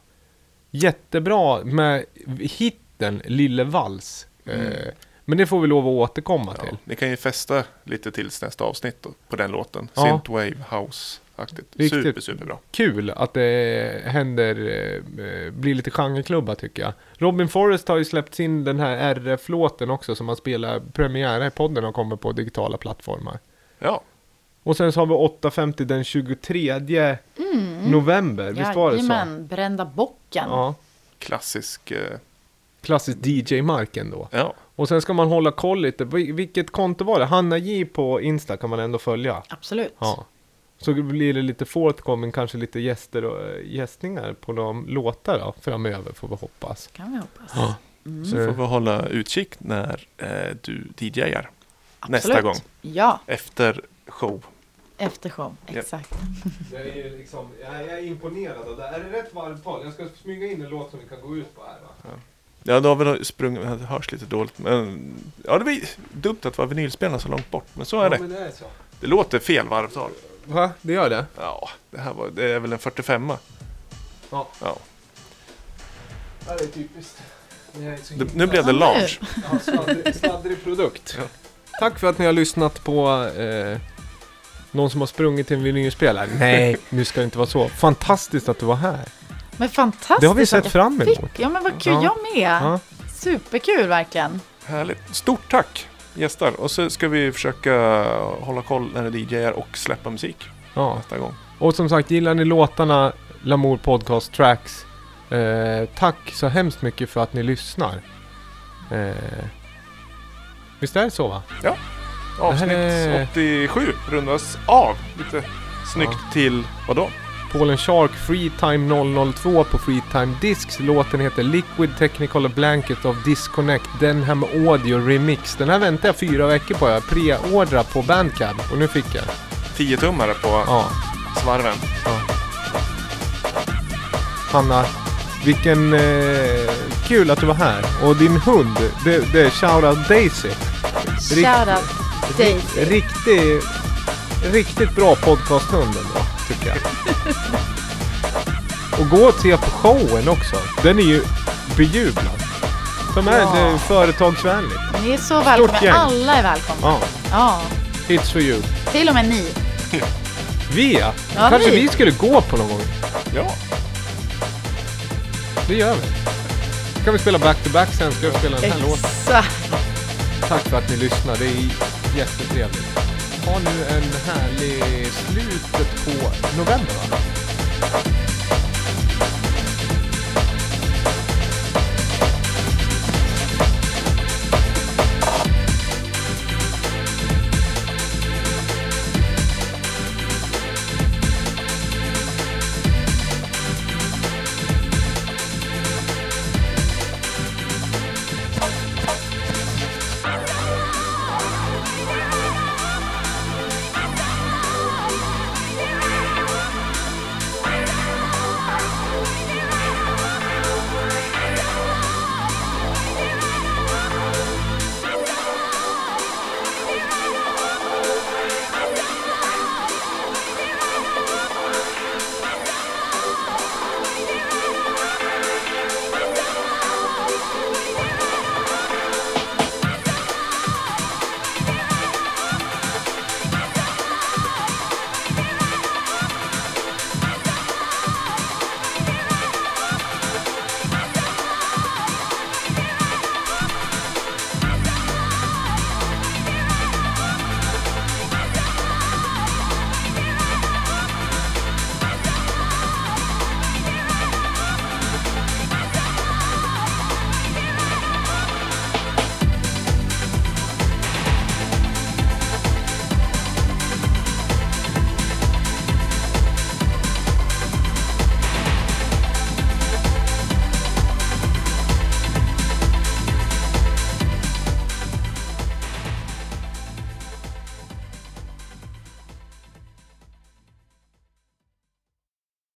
Jättebra med hitten Lille Vals. Eh, Mm. men det får vi lov att återkomma till. Ni kan ju fästa lite tills nästa avsnitt då, på den låten. Ja. Synthwave House-aktigt. Super, superbra. Kul att det händer, eh, eh, blir lite genreklubbar tycker jag. Robin Forrest har ju släppt in den här RF-låten också som han spelar premiära i podden och kommer på digitala plattformar. Ja. Och sen så har vi 8.50 den 23 november, visst var det så? Jajamän, Brända bocken. Ja, Klassisk... Eh, klassisk DJ-marken då. ja. Och sen ska man hålla koll lite, Vil- vilket konto var det? Hanna J på Insta kan man ändå följa. Absolut. Ja. Så blir det lite forthcoming, kanske lite gäster och äh, gästningar på de låtar då, framöver får vi hoppas. Kan vi hoppas. Ja. Mm. Så får vi hålla utkik när eh, du DJar. Nästa gång. Ja, Efter show. efter show. Ja. Exakt. <laughs> Jag är, liksom, jag är imponerad av det. Är det rätt varvtal? Jag ska smyga in en låt som vi kan gå ut på här va? Ja, då har vi nog sprungit, det hörs lite dåligt. Men, ja, det var dumt att vara vinylspelarna så långt bort. Men så är Ja, det. men det är så. Det låter fel varvtal. Va? Det gör det? Ja, det här var, det är väl en 45 Ja. Ja. Ja, det är typiskt. Det är Det, nu blev det Ja, large. Ja, sladdrig, sladdrig produkt. Ja. Tack för att ni har lyssnat på eh, någon som har sprungit till en vinylspelare. Nej, nu ska det inte vara så. Fantastiskt att du var här. Men fantastiskt Det har vi sett fram fick. emot. Ja, men vad kul. Ja. Jag med. Ja. Superkul verkligen. Härligt. Stort tack gästar. Och så ska vi försöka hålla koll när det DJar och släppa musik Ja. nästa gång. Och som sagt, gillar ni låtarna Lamour Podcast Tracks eh, Tack så hemskt mycket för att ni lyssnar. Eh, visst är det så va? Avsnitt här är- 87 rundas av. Lite snyggt till vadå? Polen Shark Freetime 002 på Freetime Discs. Låten heter Liquid Technicolor Blanket of Disconnect Denham Audio Remix. Den här väntar jag fyra veckor på. Jag preordrar på Bandcamp och nu fick jag. 10 tummare på Ja. svarven. Hanna, vilken eh, kul att du var här. Och din hund, det, det är Shoutout Daisy. Shoutout Daisy. Riktigt, riktigt bra podcasthund ändå, tycker jag. Och gå och se på showen också. Den är ju bejublad. Som är Ja. det är företagsvänligt. Ni är så välkomna. Alla är välkomna. Ja, Ja, it's for you. till och med ni. Vi ja. Ja, Kanske vi. vi skulle gå på någon gång. Ja. Det gör vi. kan vi spela back-to-back sen. Ska jag spela den här låten. Exakt. Tack för att ni lyssnar. Det är jättetrevligt. Ha nu en härlig slutet på november va?